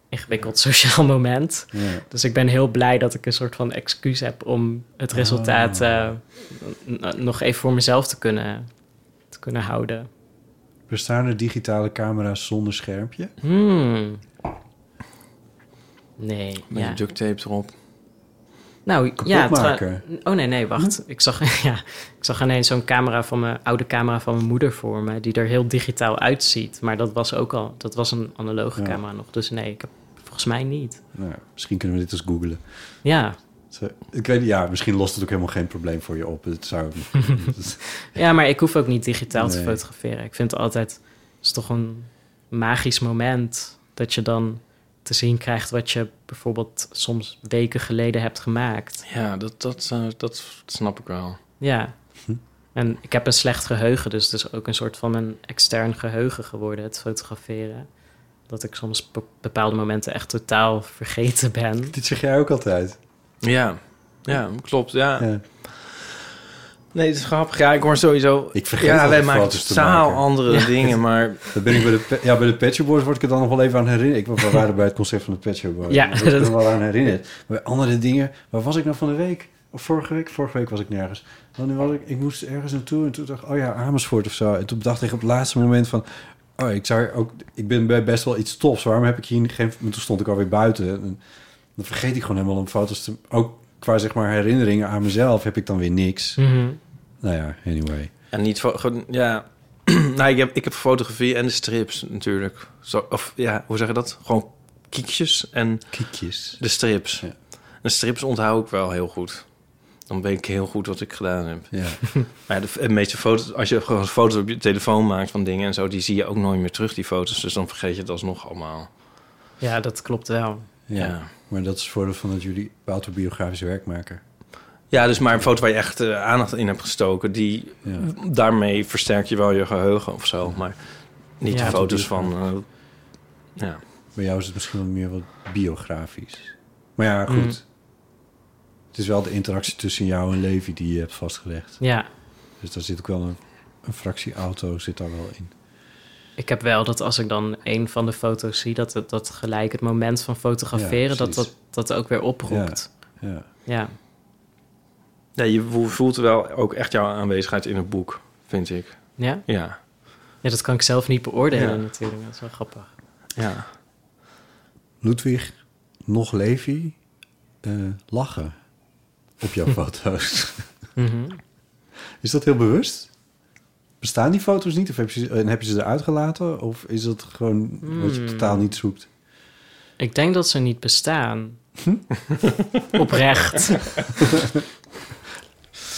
ingewikkeld sociaal moment. Ja. Dus ik ben heel blij dat ik een soort van excuus heb om het resultaat eh, n- nog even voor mezelf te kunnen, kunnen houden. Bestaan er digitale camera's zonder schermpje? Hmm. Nee, Met ja. duct tape erop. Nou, Kapot ja. maken. Oh nee, nee, wacht. Ik zag, ja, ik zag ineens zo'n camera van mijn oude camera van mijn moeder voor me, die er heel digitaal uitziet. Maar dat was ook al, dat was een analoge Ja. camera nog. Dus nee, ik heb volgens mij niet. Nou, misschien kunnen we dit eens googlen. Ja, Ik weet niet, ja, misschien lost het ook helemaal geen probleem voor je op. Het zou... ja, maar ik hoef ook niet digitaal te fotograferen. Ik vind het altijd, het is toch een magisch moment dat je dan te zien krijgt wat je bijvoorbeeld soms weken geleden hebt gemaakt. Ja, dat, dat, eh, dat snap ik wel. Ja. Hm. En ik heb een slecht geheugen, dus het is ook een soort van een extern geheugen geworden, het fotograferen. Dat ik soms op bepaalde momenten echt totaal vergeten ben. dit zeg jij ook altijd. Ja, ja klopt. Ja. Ja. Nee, het is grappig. Ja, ik hoor sowieso... Ik vergeet ja, wij maken totaal andere Ja. dingen, maar... Dat ben ik bij de, ja, bij de Pet Shop Boys word ik er dan nog wel even aan herinnerd. Ik we waren bij het concert van de Pet Shop Boys. Ja, Daar word ik er wel aan herinnerd. Bij andere dingen... Waar was ik nou van de week? Of vorige week? Vorige week was ik nergens. Want nu was ik... Ik moest ergens naartoe en toen dacht ik... Oh ja, Amersfoort of zo. En toen dacht ik op het laatste moment van... Oh, ik, zou ook, ik ben bij best wel iets tofs. Waarom heb ik hier geen... Maar toen stond ik alweer buiten. En dan vergeet ik gewoon helemaal om foto's te... Ook qua zeg maar herinneringen aan mezelf heb ik dan weer niks. Mhm. Nou ja, anyway. En niet voor... gewoon- Ja, nou, ik heb, ik heb fotografie en de strips natuurlijk. Zo, of ja, hoe zeg je dat? Gewoon kiekjes en Kiekjes. de strips. Ja. De strips onthoud ik wel heel goed. Dan weet ik heel goed wat ik gedaan heb. Ja. Maar de, de meeste foto's, als je gewoon foto's op je telefoon maakt van dingen en zo, die zie je ook nooit meer terug, die foto's. Dus dan vergeet je het alsnog allemaal. Ja, dat klopt wel. ja. Ja. Maar dat is het voordeel van dat jullie autobiografisch werk maken. Ja, dus maar een foto waar je echt eh, aandacht in hebt gestoken, die Ja. daarmee versterk je wel je geheugen of zo. Maar niet Ja, de foto's van. eh, ja. Bij jou is het misschien wel meer wat biografisch. Maar ja, goed. Mm. Het is wel de interactie tussen jou en Levi die je hebt vastgelegd. Ja, Dus daar zit ook wel een, een fractie auto zit daar wel in. Ik heb wel dat als ik dan een van de foto's zie, dat het dat gelijk het moment van fotograferen, Ja, dat, dat dat ook weer oproept. Ja. Ja. ja, je vo- voelt wel ook echt jouw aanwezigheid in het boek, vind ik. Ja? Ja. Ja, dat kan ik zelf niet beoordelen Ja. natuurlijk. Dat is wel grappig. Ja. Ludwig, nog Levi, eh, lachen. op jouw foto's. Mhm. Is dat heel bewust? Bestaan die foto's niet? Of heb je, ze- en heb je ze eruit gelaten? Of is dat gewoon wat je Hmm. totaal niet zoekt? Ik denk dat ze niet bestaan. Oprecht. Het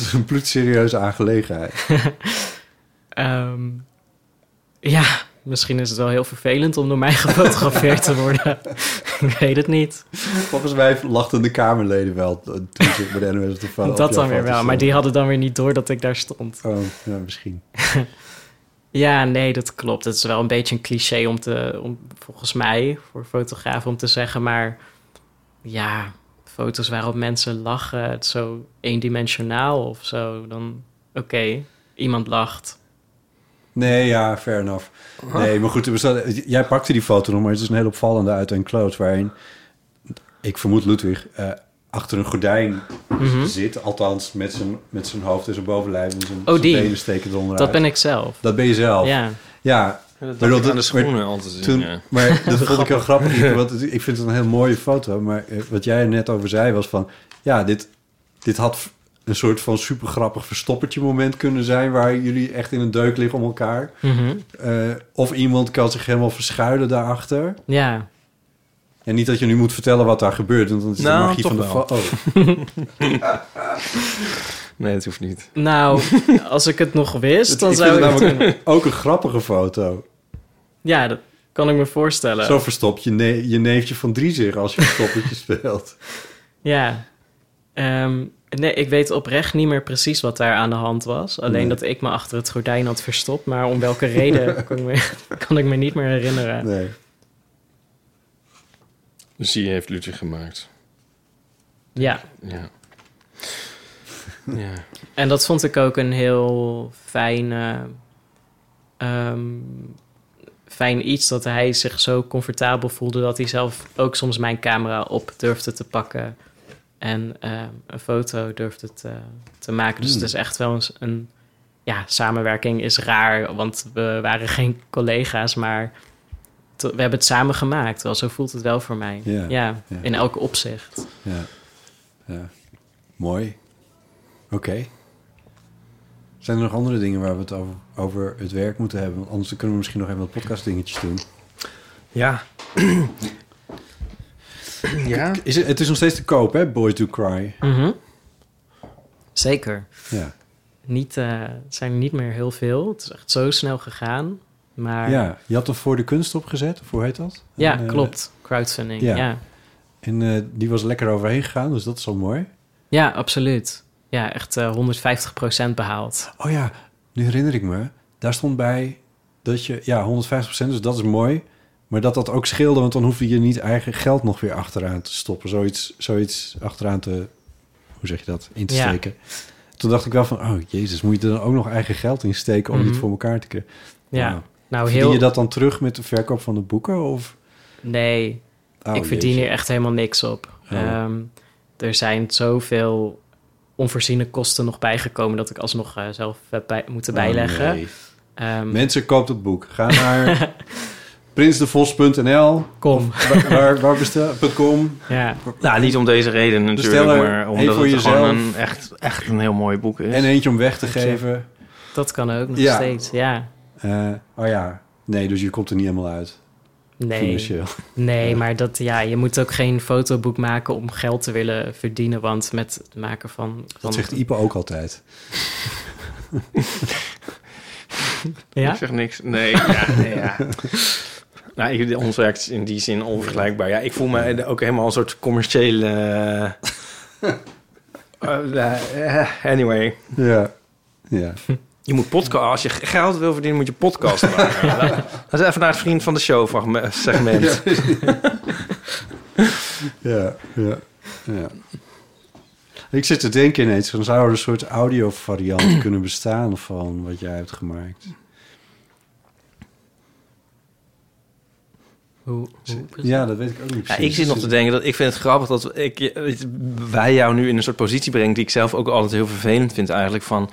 is een bloedserieuze aangelegenheid. Ehm, ja, misschien is het wel heel vervelend om door mij gefotografeerd te worden. Ik weet het niet. Volgens mij lachten de Kamerleden wel toen ze bij de NOS op de foto. op dat dan weer wel. Maar die hadden dan weer niet door dat ik daar stond. Oh, ja, misschien. Ja, nee, dat klopt. Het is wel een beetje een cliché om te, om, volgens mij, voor fotografen om te zeggen. Maar ja, foto's waarop mensen lachen, het zo eendimensionaal of zo. Dan, oké, iemand lacht. Nee, ja, fair enough. Nee, maar goed, er bestaat, jij pakte die foto nog, maar het is een heel opvallende uit en close waarin ik vermoed Ludwig eh, achter een gordijn Mhm. zit, althans met zijn, met zijn hoofd en zijn bovenlijf en zijn, Oh, zijn benen steken eronderuit. Dat ben ik zelf. Dat ben je zelf. Ja, Ja, Dat Maar dat- aan de maar- schoenen al te zien. toen, ja. maar dat vond ik heel grappig. Want ik vind het een heel mooie foto. Maar eh, wat jij er net over zei was van... Ja, dit, dit had een soort van super grappig verstoppertje moment kunnen zijn... waar jullie echt in een deuk liggen om elkaar. Mhm. Eh, of iemand kan zich helemaal verschuilen daarachter. ja. En niet dat je nu moet vertellen wat daar gebeurt. Want dan is Nou, de magie toch van de. Oh. Nee, dat hoeft niet. Nou, als ik het nog wist, dan ik zou vind ik het ook een grappige foto. Ja, dat kan ik me voorstellen. Zo verstopt je, ne- je neefje van drie zich als je verstoppertje speelt. Ja. Ehm, nee, ik weet oprecht niet meer precies wat daar aan de hand was. Alleen Nee. dat ik me achter het gordijn had verstopt. Maar om welke reden kan ik me, kan ik me niet meer herinneren. Nee. Dus die heeft Ludwig gemaakt. Ja, Ja. ja. en dat vond ik ook een heel fijn, eh, ehm, fijn iets. Dat hij zich zo comfortabel voelde dat hij zelf ook soms mijn camera op durfde te pakken. En eh, een foto durfde te, te maken. Dus Hmm. het is echt wel eens een... Ja, samenwerking is raar, want we waren geen collega's, maar to- we hebben het samen gemaakt. Wel, zo voelt het wel voor mij. Ja, ja, ja. in elk opzicht. Ja. ja. Mooi. Oké. Zijn er nog andere dingen waar we het over, over het werk moeten hebben? Want anders kunnen we misschien nog even wat podcast dingetjes doen. Ja. ja. Is het, het is nog steeds te koop, hè? Boys Do Cry. Mhm. Zeker. Ja. Niet, eh, het zijn er niet meer heel veel. Het is echt zo snel gegaan. Maar ja, ja. Je had er voor de kunst opgezet, of hoe heet dat? En, eh, klopt. Crowdfunding. ja. Ja. Ja. En eh, die was lekker overheen gegaan, dus dat is al mooi. absoluut. Ja, echt eh 150% behaald. Oh ja, nu herinner ik me. Daar stond bij dat je... Ja, 150%, dus dat is mooi. Maar dat dat ook scheelde, want dan hoefde je niet eigen geld nog weer achteraan te stoppen. Zoiets, zoiets achteraan te... Hoe zeg je dat? In te Ja. steken. Toen dacht ik wel van... Oh, jezus, moet je er dan ook nog eigen geld in steken... om Mhm. dit voor elkaar te krijgen? Ja. Nou, Verdien heel... je dat dan terug met de verkoop van de boeken? Of? Nee, Oh, ik verdien hier echt helemaal niks op. Oh. Ehm, er zijn zoveel onvoorziene kosten nog bijgekomen... dat ik alsnog eh, zelf heb bij, moeten Oh, bijleggen. nee. Ehm, Mensen, koopt het boek. Ga naar prinsdevos.nl. Kom. Waar, waar, bestel... .com. ja. Nou, niet om deze reden natuurlijk, Bestel er maar omdat voor het gewoon een, echt, echt een heel mooi boek is. En eentje om weg te geven. Dat kan ook nog Ja. steeds, ja. Eh, oh ja, nee, dus je komt er niet helemaal uit. Nee, Financieel. nee, maar dat, ja, je moet ook geen fotoboek maken om geld te willen verdienen. Want met het maken van... van Dat zegt Ipe ook altijd. Ja? Ik zeg niks. Nee, ja, nee, ja. Nou, ik- ons werk is in die zin onvergelijkbaar. Ja, ik voel me ook helemaal een soort commerciële... eh, eh, anyway. Ja. Ja. Je moet podcast... Als je geld wil verdienen, moet je podcast maken. Dat is even naar het vriend van de show segment. Ja, ja, ja. Ik zit te denken ineens, dan zou er een soort audio variant kunnen bestaan van wat jij hebt gemaakt. Hoe, hoe Ja, dat weet ik ook niet Ja, precies. ik zit nog te denken dat ik vind het grappig dat ik, wij jou nu in een soort positie brengen die ik zelf ook altijd heel vervelend vind eigenlijk van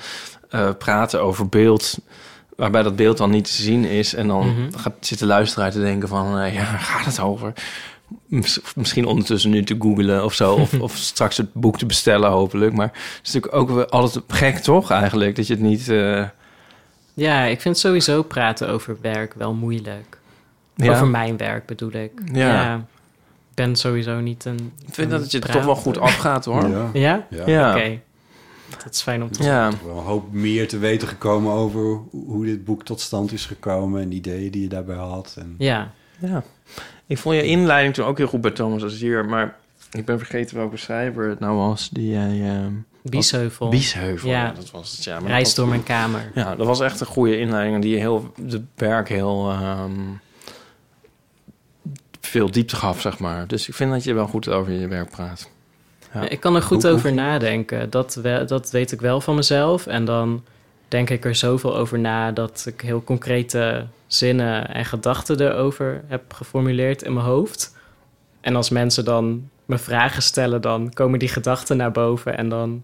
eh, praten over beeld waarbij dat beeld dan niet te zien is en dan Mhm. gaat zitten luisteraar te denken van eh, ja waar gaat het over mis- misschien ondertussen nu te googlen of zo. Of, of straks het boek te bestellen, hopelijk. Maar het is natuurlijk ook wel altijd gek, toch, eigenlijk? Dat je het niet... eh, Ja, ik vind sowieso praten over werk wel moeilijk. Ja. Over mijn werk bedoel ik. Ja. Ik ben sowieso niet een. Ik vind een dat het je toch wel goed afgaat, hoor. Ja. Ja? Ja. Ja. Oké. Dat is fijn om te Ja. Wel een hoop meer te weten gekomen over hoe dit boek tot stand is gekomen en de ideeën die je daarbij had. En, Ja. Ja. Ik vond je inleiding toen ook heel goed bij Thomas Azier, maar ik ben vergeten welke schrijver het nou was die jij... ehm Biesheuvel. Biesheuvel, ja. Ja. dat was het, ja. Maar Reis dat door mijn kamer. Ja, dat was echt een goede inleiding en die heel de werk heel ehm, veel diepte gaf, zeg maar. Dus ik vind dat je wel goed over je werk praat. Ja. Ik kan er goed Hoe- over nadenken. Dat, we, dat weet ik wel van mezelf. En dan denk ik er zoveel over na dat ik heel concrete zinnen en gedachten erover heb geformuleerd in mijn hoofd. En als mensen dan me vragen stellen, dan komen die gedachten naar boven en dan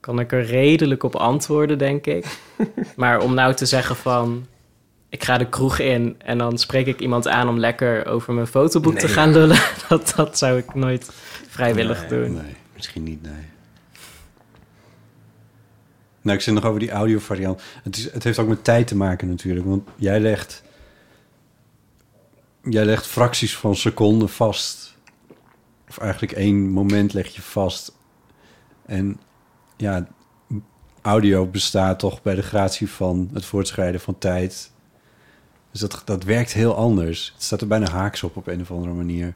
kan ik er redelijk op antwoorden, denk ik. maar om nou te zeggen van, ik ga de kroeg in en dan spreek ik iemand aan om lekker over mijn fotoboek te gaan lullen, dat, dat zou ik nooit vrijwillig Nee, doen. Nee, misschien niet, nee. Nou, ik zit nog over die audio variant. Het, is, het heeft ook met tijd te maken natuurlijk. Want jij legt... Jij legt fracties van seconden vast. Of eigenlijk één moment leg je vast. En ja, audio bestaat toch bij de gratie van het voortschrijden van tijd. Dus dat, dat werkt heel anders. Het staat er bijna haaks op op een of andere manier.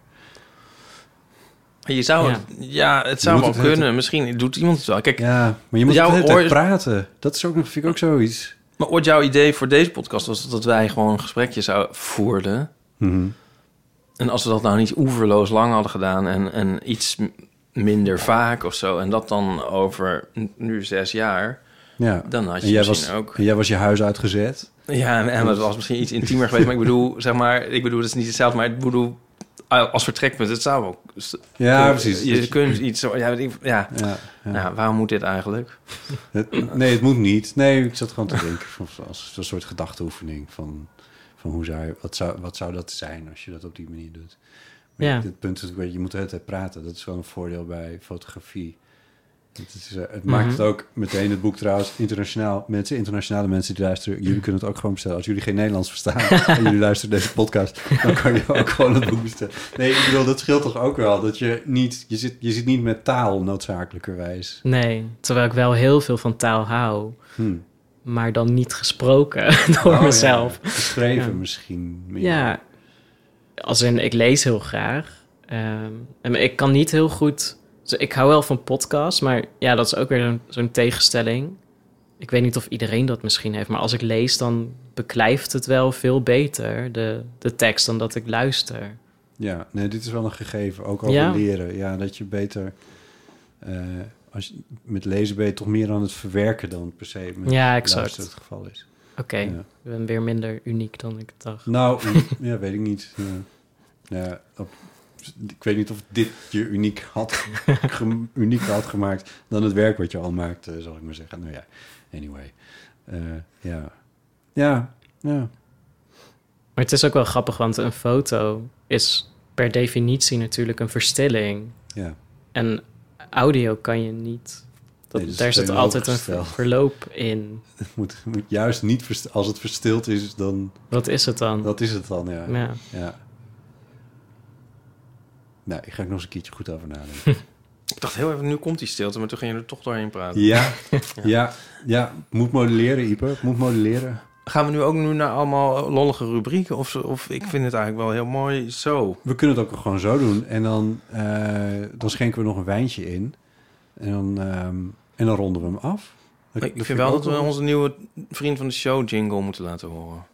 Je zou Ja. het, ja, het zou wel het kunnen. Misschien doet iemand het wel. Kijk, Ja, maar je moet Jouw oor- praten. Dat is ook, nog- vind ik ook zoiets. maar ooit jouw idee voor deze podcast was dat wij gewoon een gesprekje zouden voerden. Mhm. En als we dat nou niet oeverloos lang hadden gedaan en, en iets minder vaak of zo... en dat dan over nu zes jaar, Ja. dan had je En jij, misschien was, ook... en jij was je huis uitgezet. Ja, en, het was misschien iets intiemer geweest. Maar ik bedoel, zeg maar, ik bedoel, het is niet hetzelfde, maar ik bedoel, als vertrekpunt, het zou ook... Ja, kun- precies. Je Dus- kunt iets zo... Ja, ja. Ja, ja. ja, waarom moet dit eigenlijk? Het- nee, het moet niet. Nee, ik zat gewoon te denken van, als een soort gedachteoefening van, van hoe zou, je- wat, zou, wat zou dat zijn als je dat op die manier doet. Maar Ja. Het punt is, je, je moet de hele tijd praten. Dat is wel een voordeel bij fotografie. Het, is, eh, het maakt Mhm. het ook meteen het boek trouwens internationaal. Mensen, internationale mensen die luisteren, jullie kunnen het ook gewoon bestellen. Als jullie geen Nederlands verstaan en jullie luisteren deze podcast, dan kan je ook gewoon het boek bestellen. Nee, ik bedoel, dat scheelt toch ook wel. Dat je niet, je zit, je zit niet met taal noodzakelijkerwijs. Nee, terwijl ik wel heel veel van taal hou, Hm. maar dan niet gesproken door Oh, mezelf. Ja. Geschreven Ja. misschien. meer. Ja, als in, ik lees heel graag. En ik kan niet heel goed... dus ik hou wel van podcasts, maar ja, dat is ook weer zo'n tegenstelling. Ik weet niet of iedereen dat misschien heeft, maar als ik lees, dan beklijft het wel veel beter, de, de tekst, dan dat ik luister. Ja, nee, dit is wel een gegeven. Ook over Ja. leren. Ja, dat je beter... eh, als je, met lezen ben je toch meer aan het verwerken dan per se met Ja, exact. het geval is. Oké, Ja. ik ben weer minder uniek dan ik dacht. Nou, ja, weet ik niet. Ja. Ja, op- ik weet niet of dit je uniek had, uniek had gemaakt dan het werk wat je al maakt, eh, zal ik maar zeggen. Nou ja, anyway. Eh, ja. Ja, ja. Maar het is ook wel grappig, want een foto is per definitie natuurlijk een verstilling. Ja. En audio kan je niet. Dat, Nee, dus daar zit altijd een ver- verloop in. Het moet, moet juist niet, als het verstild is, dan, Wat is het dan? dat is het dan, ja. Ja. ja. Nou, ik ga ik nog eens een keertje goed over nadenken. Ik dacht heel even, nu komt die stilte, maar toen ging je er toch doorheen praten. ja, ja, ja. Moet modelleren, Ipe. Moet modelleren. Gaan we nu ook nu naar allemaal lollige rubrieken? Of, of ik vind het eigenlijk wel heel mooi zo. We kunnen het ook gewoon zo doen. En dan, eh, dan schenken we nog een wijntje in. En dan, ehm, en dan ronden we hem af. Dat- ik dat vind wel dat we onze nieuwe vriend van de show jingle moeten laten horen.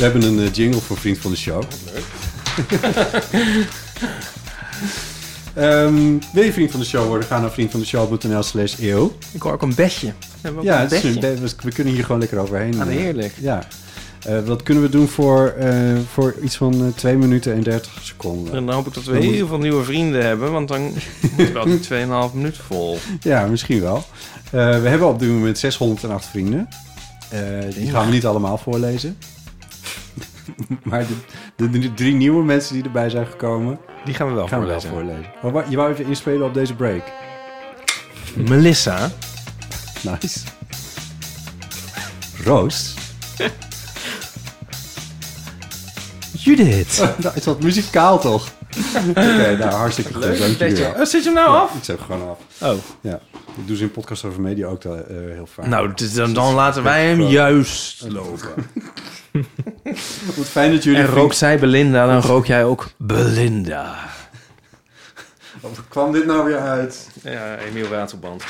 We hebben een eh, jingle voor Vriend van de Show. Ehm, wil je Vriend van de Show worden? Ga naar vriendvandeshow.nl slash eeuw. Ik hoor ook een bedje. We ook Ja, een bedje. een, we, we kunnen hier gewoon lekker overheen. Ah, eh, heerlijk. Ja. Eh, dat kunnen we doen voor, eh, voor iets van eh, 2 minuten en 30 seconden. En dan hoop ik dat we Dan moet- heel veel nieuwe vrienden hebben, want dan moet wel die 2,5 minuten vol. Ja, misschien wel. Eh, we hebben op dit moment 608 vrienden. Eh, die gaan we niet allemaal voorlezen. maar de, de, de drie nieuwe mensen die erbij zijn gekomen, Die gaan we wel gaan we wel voorlezen. voorlezen. Maar je wou even inspelen op deze break. Melissa. Nice. Roos. Judith. nou, is dat muzikaal toch? Oké, nou hartstikke goed. Dank jullie wel. Oh, zit je hem nou af? Ik zet hem gewoon af. Oh. Ja, ik doe ze in podcast over media ook eh, heel vaak. Nou, dus dan, dan laten wij hem juist lopen. Wat fijn dat jullie... En rookt zij Belinda, dan rook jij ook Belinda. Hoe kwam dit nou weer uit? Ja, Emiel Ratelband.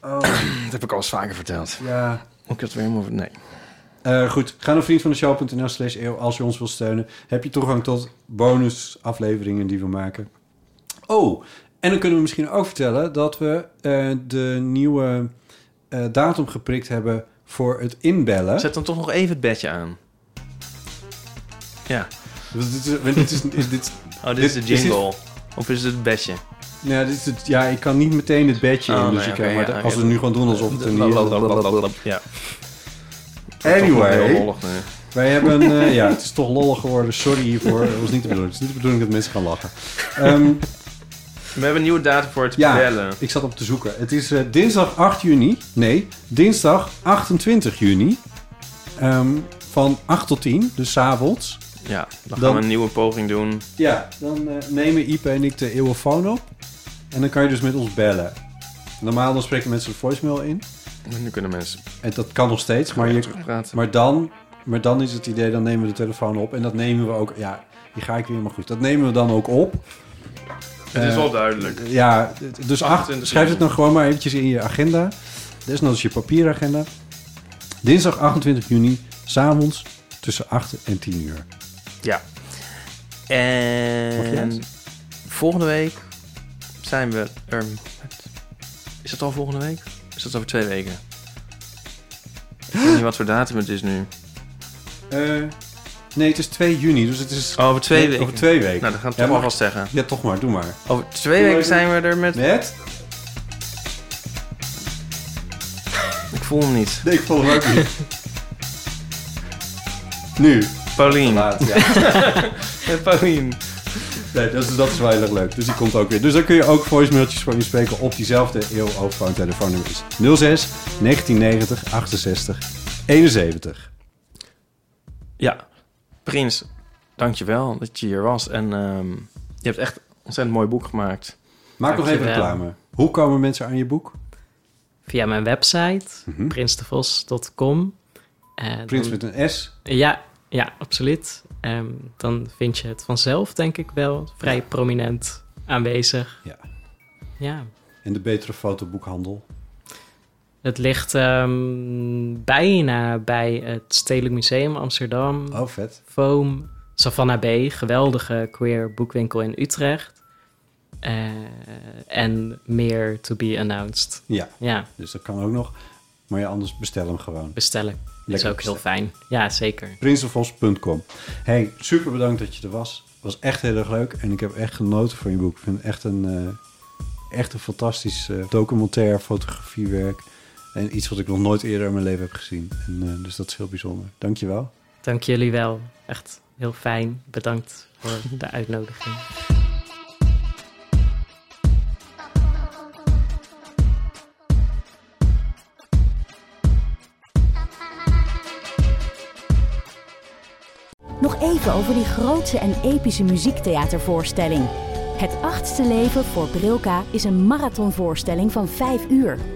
Oh, Dat heb ik al eens vaker verteld. ja. Moet ik dat weer helemaal... Nee. Eh, goed, ga naar vriendvandeshow.nl slash eeuw als je ons wilt steunen. Heb je toegang tot bonus afleveringen die we maken. Oh, en dan kunnen we misschien ook vertellen dat we eh, de nieuwe eh, datum geprikt hebben voor het inbellen. Zet dan toch nog even het bedje aan. Ja. Dit is, dit is, dit, Oh, dit, is de is jingle. Of is het het bedje? ja, dit is het, ja, ik kan niet meteen het bedje Oh, in, dus nee, ik, maar ja, als we nu gewoon doen alsof het een... Ja. Anyway. Lollig. Wij hebben, eh, ja, het is toch lollig geworden. Sorry hiervoor. Dat was niet de bedoeling. Het is niet de bedoeling dat mensen gaan lachen. Ehm, We hebben een nieuwe datum voor het ja, bellen. ik zat op te zoeken. Het is eh, dinsdag 8 juni. Nee, dinsdag 28 juni. Ehm, van 8 tot 10, dus 's avonds. Ja, dan, Dan- gaan we een nieuwe poging doen. Ja, dan eh, nemen Ipe en ik de eeuwenfoon op. En dan kan je dus met ons bellen. Normaal dan spreken mensen de voicemail in. En nu kunnen mensen En dat kan nog steeds. Maar, je, maar, dan, maar dan is het idee, dan nemen we de telefoon op. En dat nemen we ook... Ja, hier ga ik weer, maar goed. Dat nemen we dan ook op. Het is Eh, wel duidelijk. Ja, dus acht, 28 schrijf het dan gewoon maar eventjes in je agenda. Desnoods je papieragenda. Dinsdag 28 juni, s'avonds tussen 8 en 10 uur. Ja. En volgende week zijn we er. Is het al volgende week? Is dat over twee weken? Ik weet niet wat voor datum het is nu. Eh, nee, het is 2 juni, dus het is... Oh, over twee nee, weken. Over twee weken. Nou, dan gaan we Ja, het toch alvast zeggen. Ja, toch maar, doe maar. Over twee Doe weken zijn we er met... Met? Ik voel hem niet. Nee, ik volg hem ook niet. nu. Paulien. Laat, ja. Met Paulien. Nee, dat is, dat is wel heel erg leuk. Dus die komt ook weer. Dus dan kun je ook voicemailtjes voor inspreken op diezelfde eeuw overphone telefoonnummer is 06 1990 68 71. Ja. Prins, dankjewel dat je hier was. En ehm, je hebt echt een ontzettend mooi boek gemaakt. Maak nog even reclame. Hoe komen mensen aan je boek? Via mijn website, Mhm. prinsdevos.com. Eh, Prins dan- met een S. Ja, ja, absoluut. Ehm, dan vind je het vanzelf, denk ik wel, vrij prominent aanwezig. Ja. Ja. En de betere fotoboekhandel. Het ligt ehm, bijna bij het Stedelijk Museum Amsterdam. Oh, vet. Foam, Savannah B, geweldige queer boekwinkel in Utrecht. Eh, en meer to be announced. Ja, Ja, dus dat kan ook nog. Maar ja, anders bestel hem gewoon. bestellen. Lekker is ook heel fijn. Ja, zeker. Prinsdevos.com. Hey, super bedankt dat je er was. Het was echt heel erg leuk. En ik heb echt genoten van je boek. Ik vind het echt een, eh, echt een fantastisch eh, documentair fotografiewerk. En iets wat ik nog nooit eerder in mijn leven heb gezien. En, eh, dus dat is heel bijzonder. Dankjewel. Dank jullie wel. Echt heel fijn. Bedankt voor de uitnodiging. Nog even over die grootse en epische muziektheatervoorstelling. Het achtste leven voor Brilka is een marathonvoorstelling van 5 uur.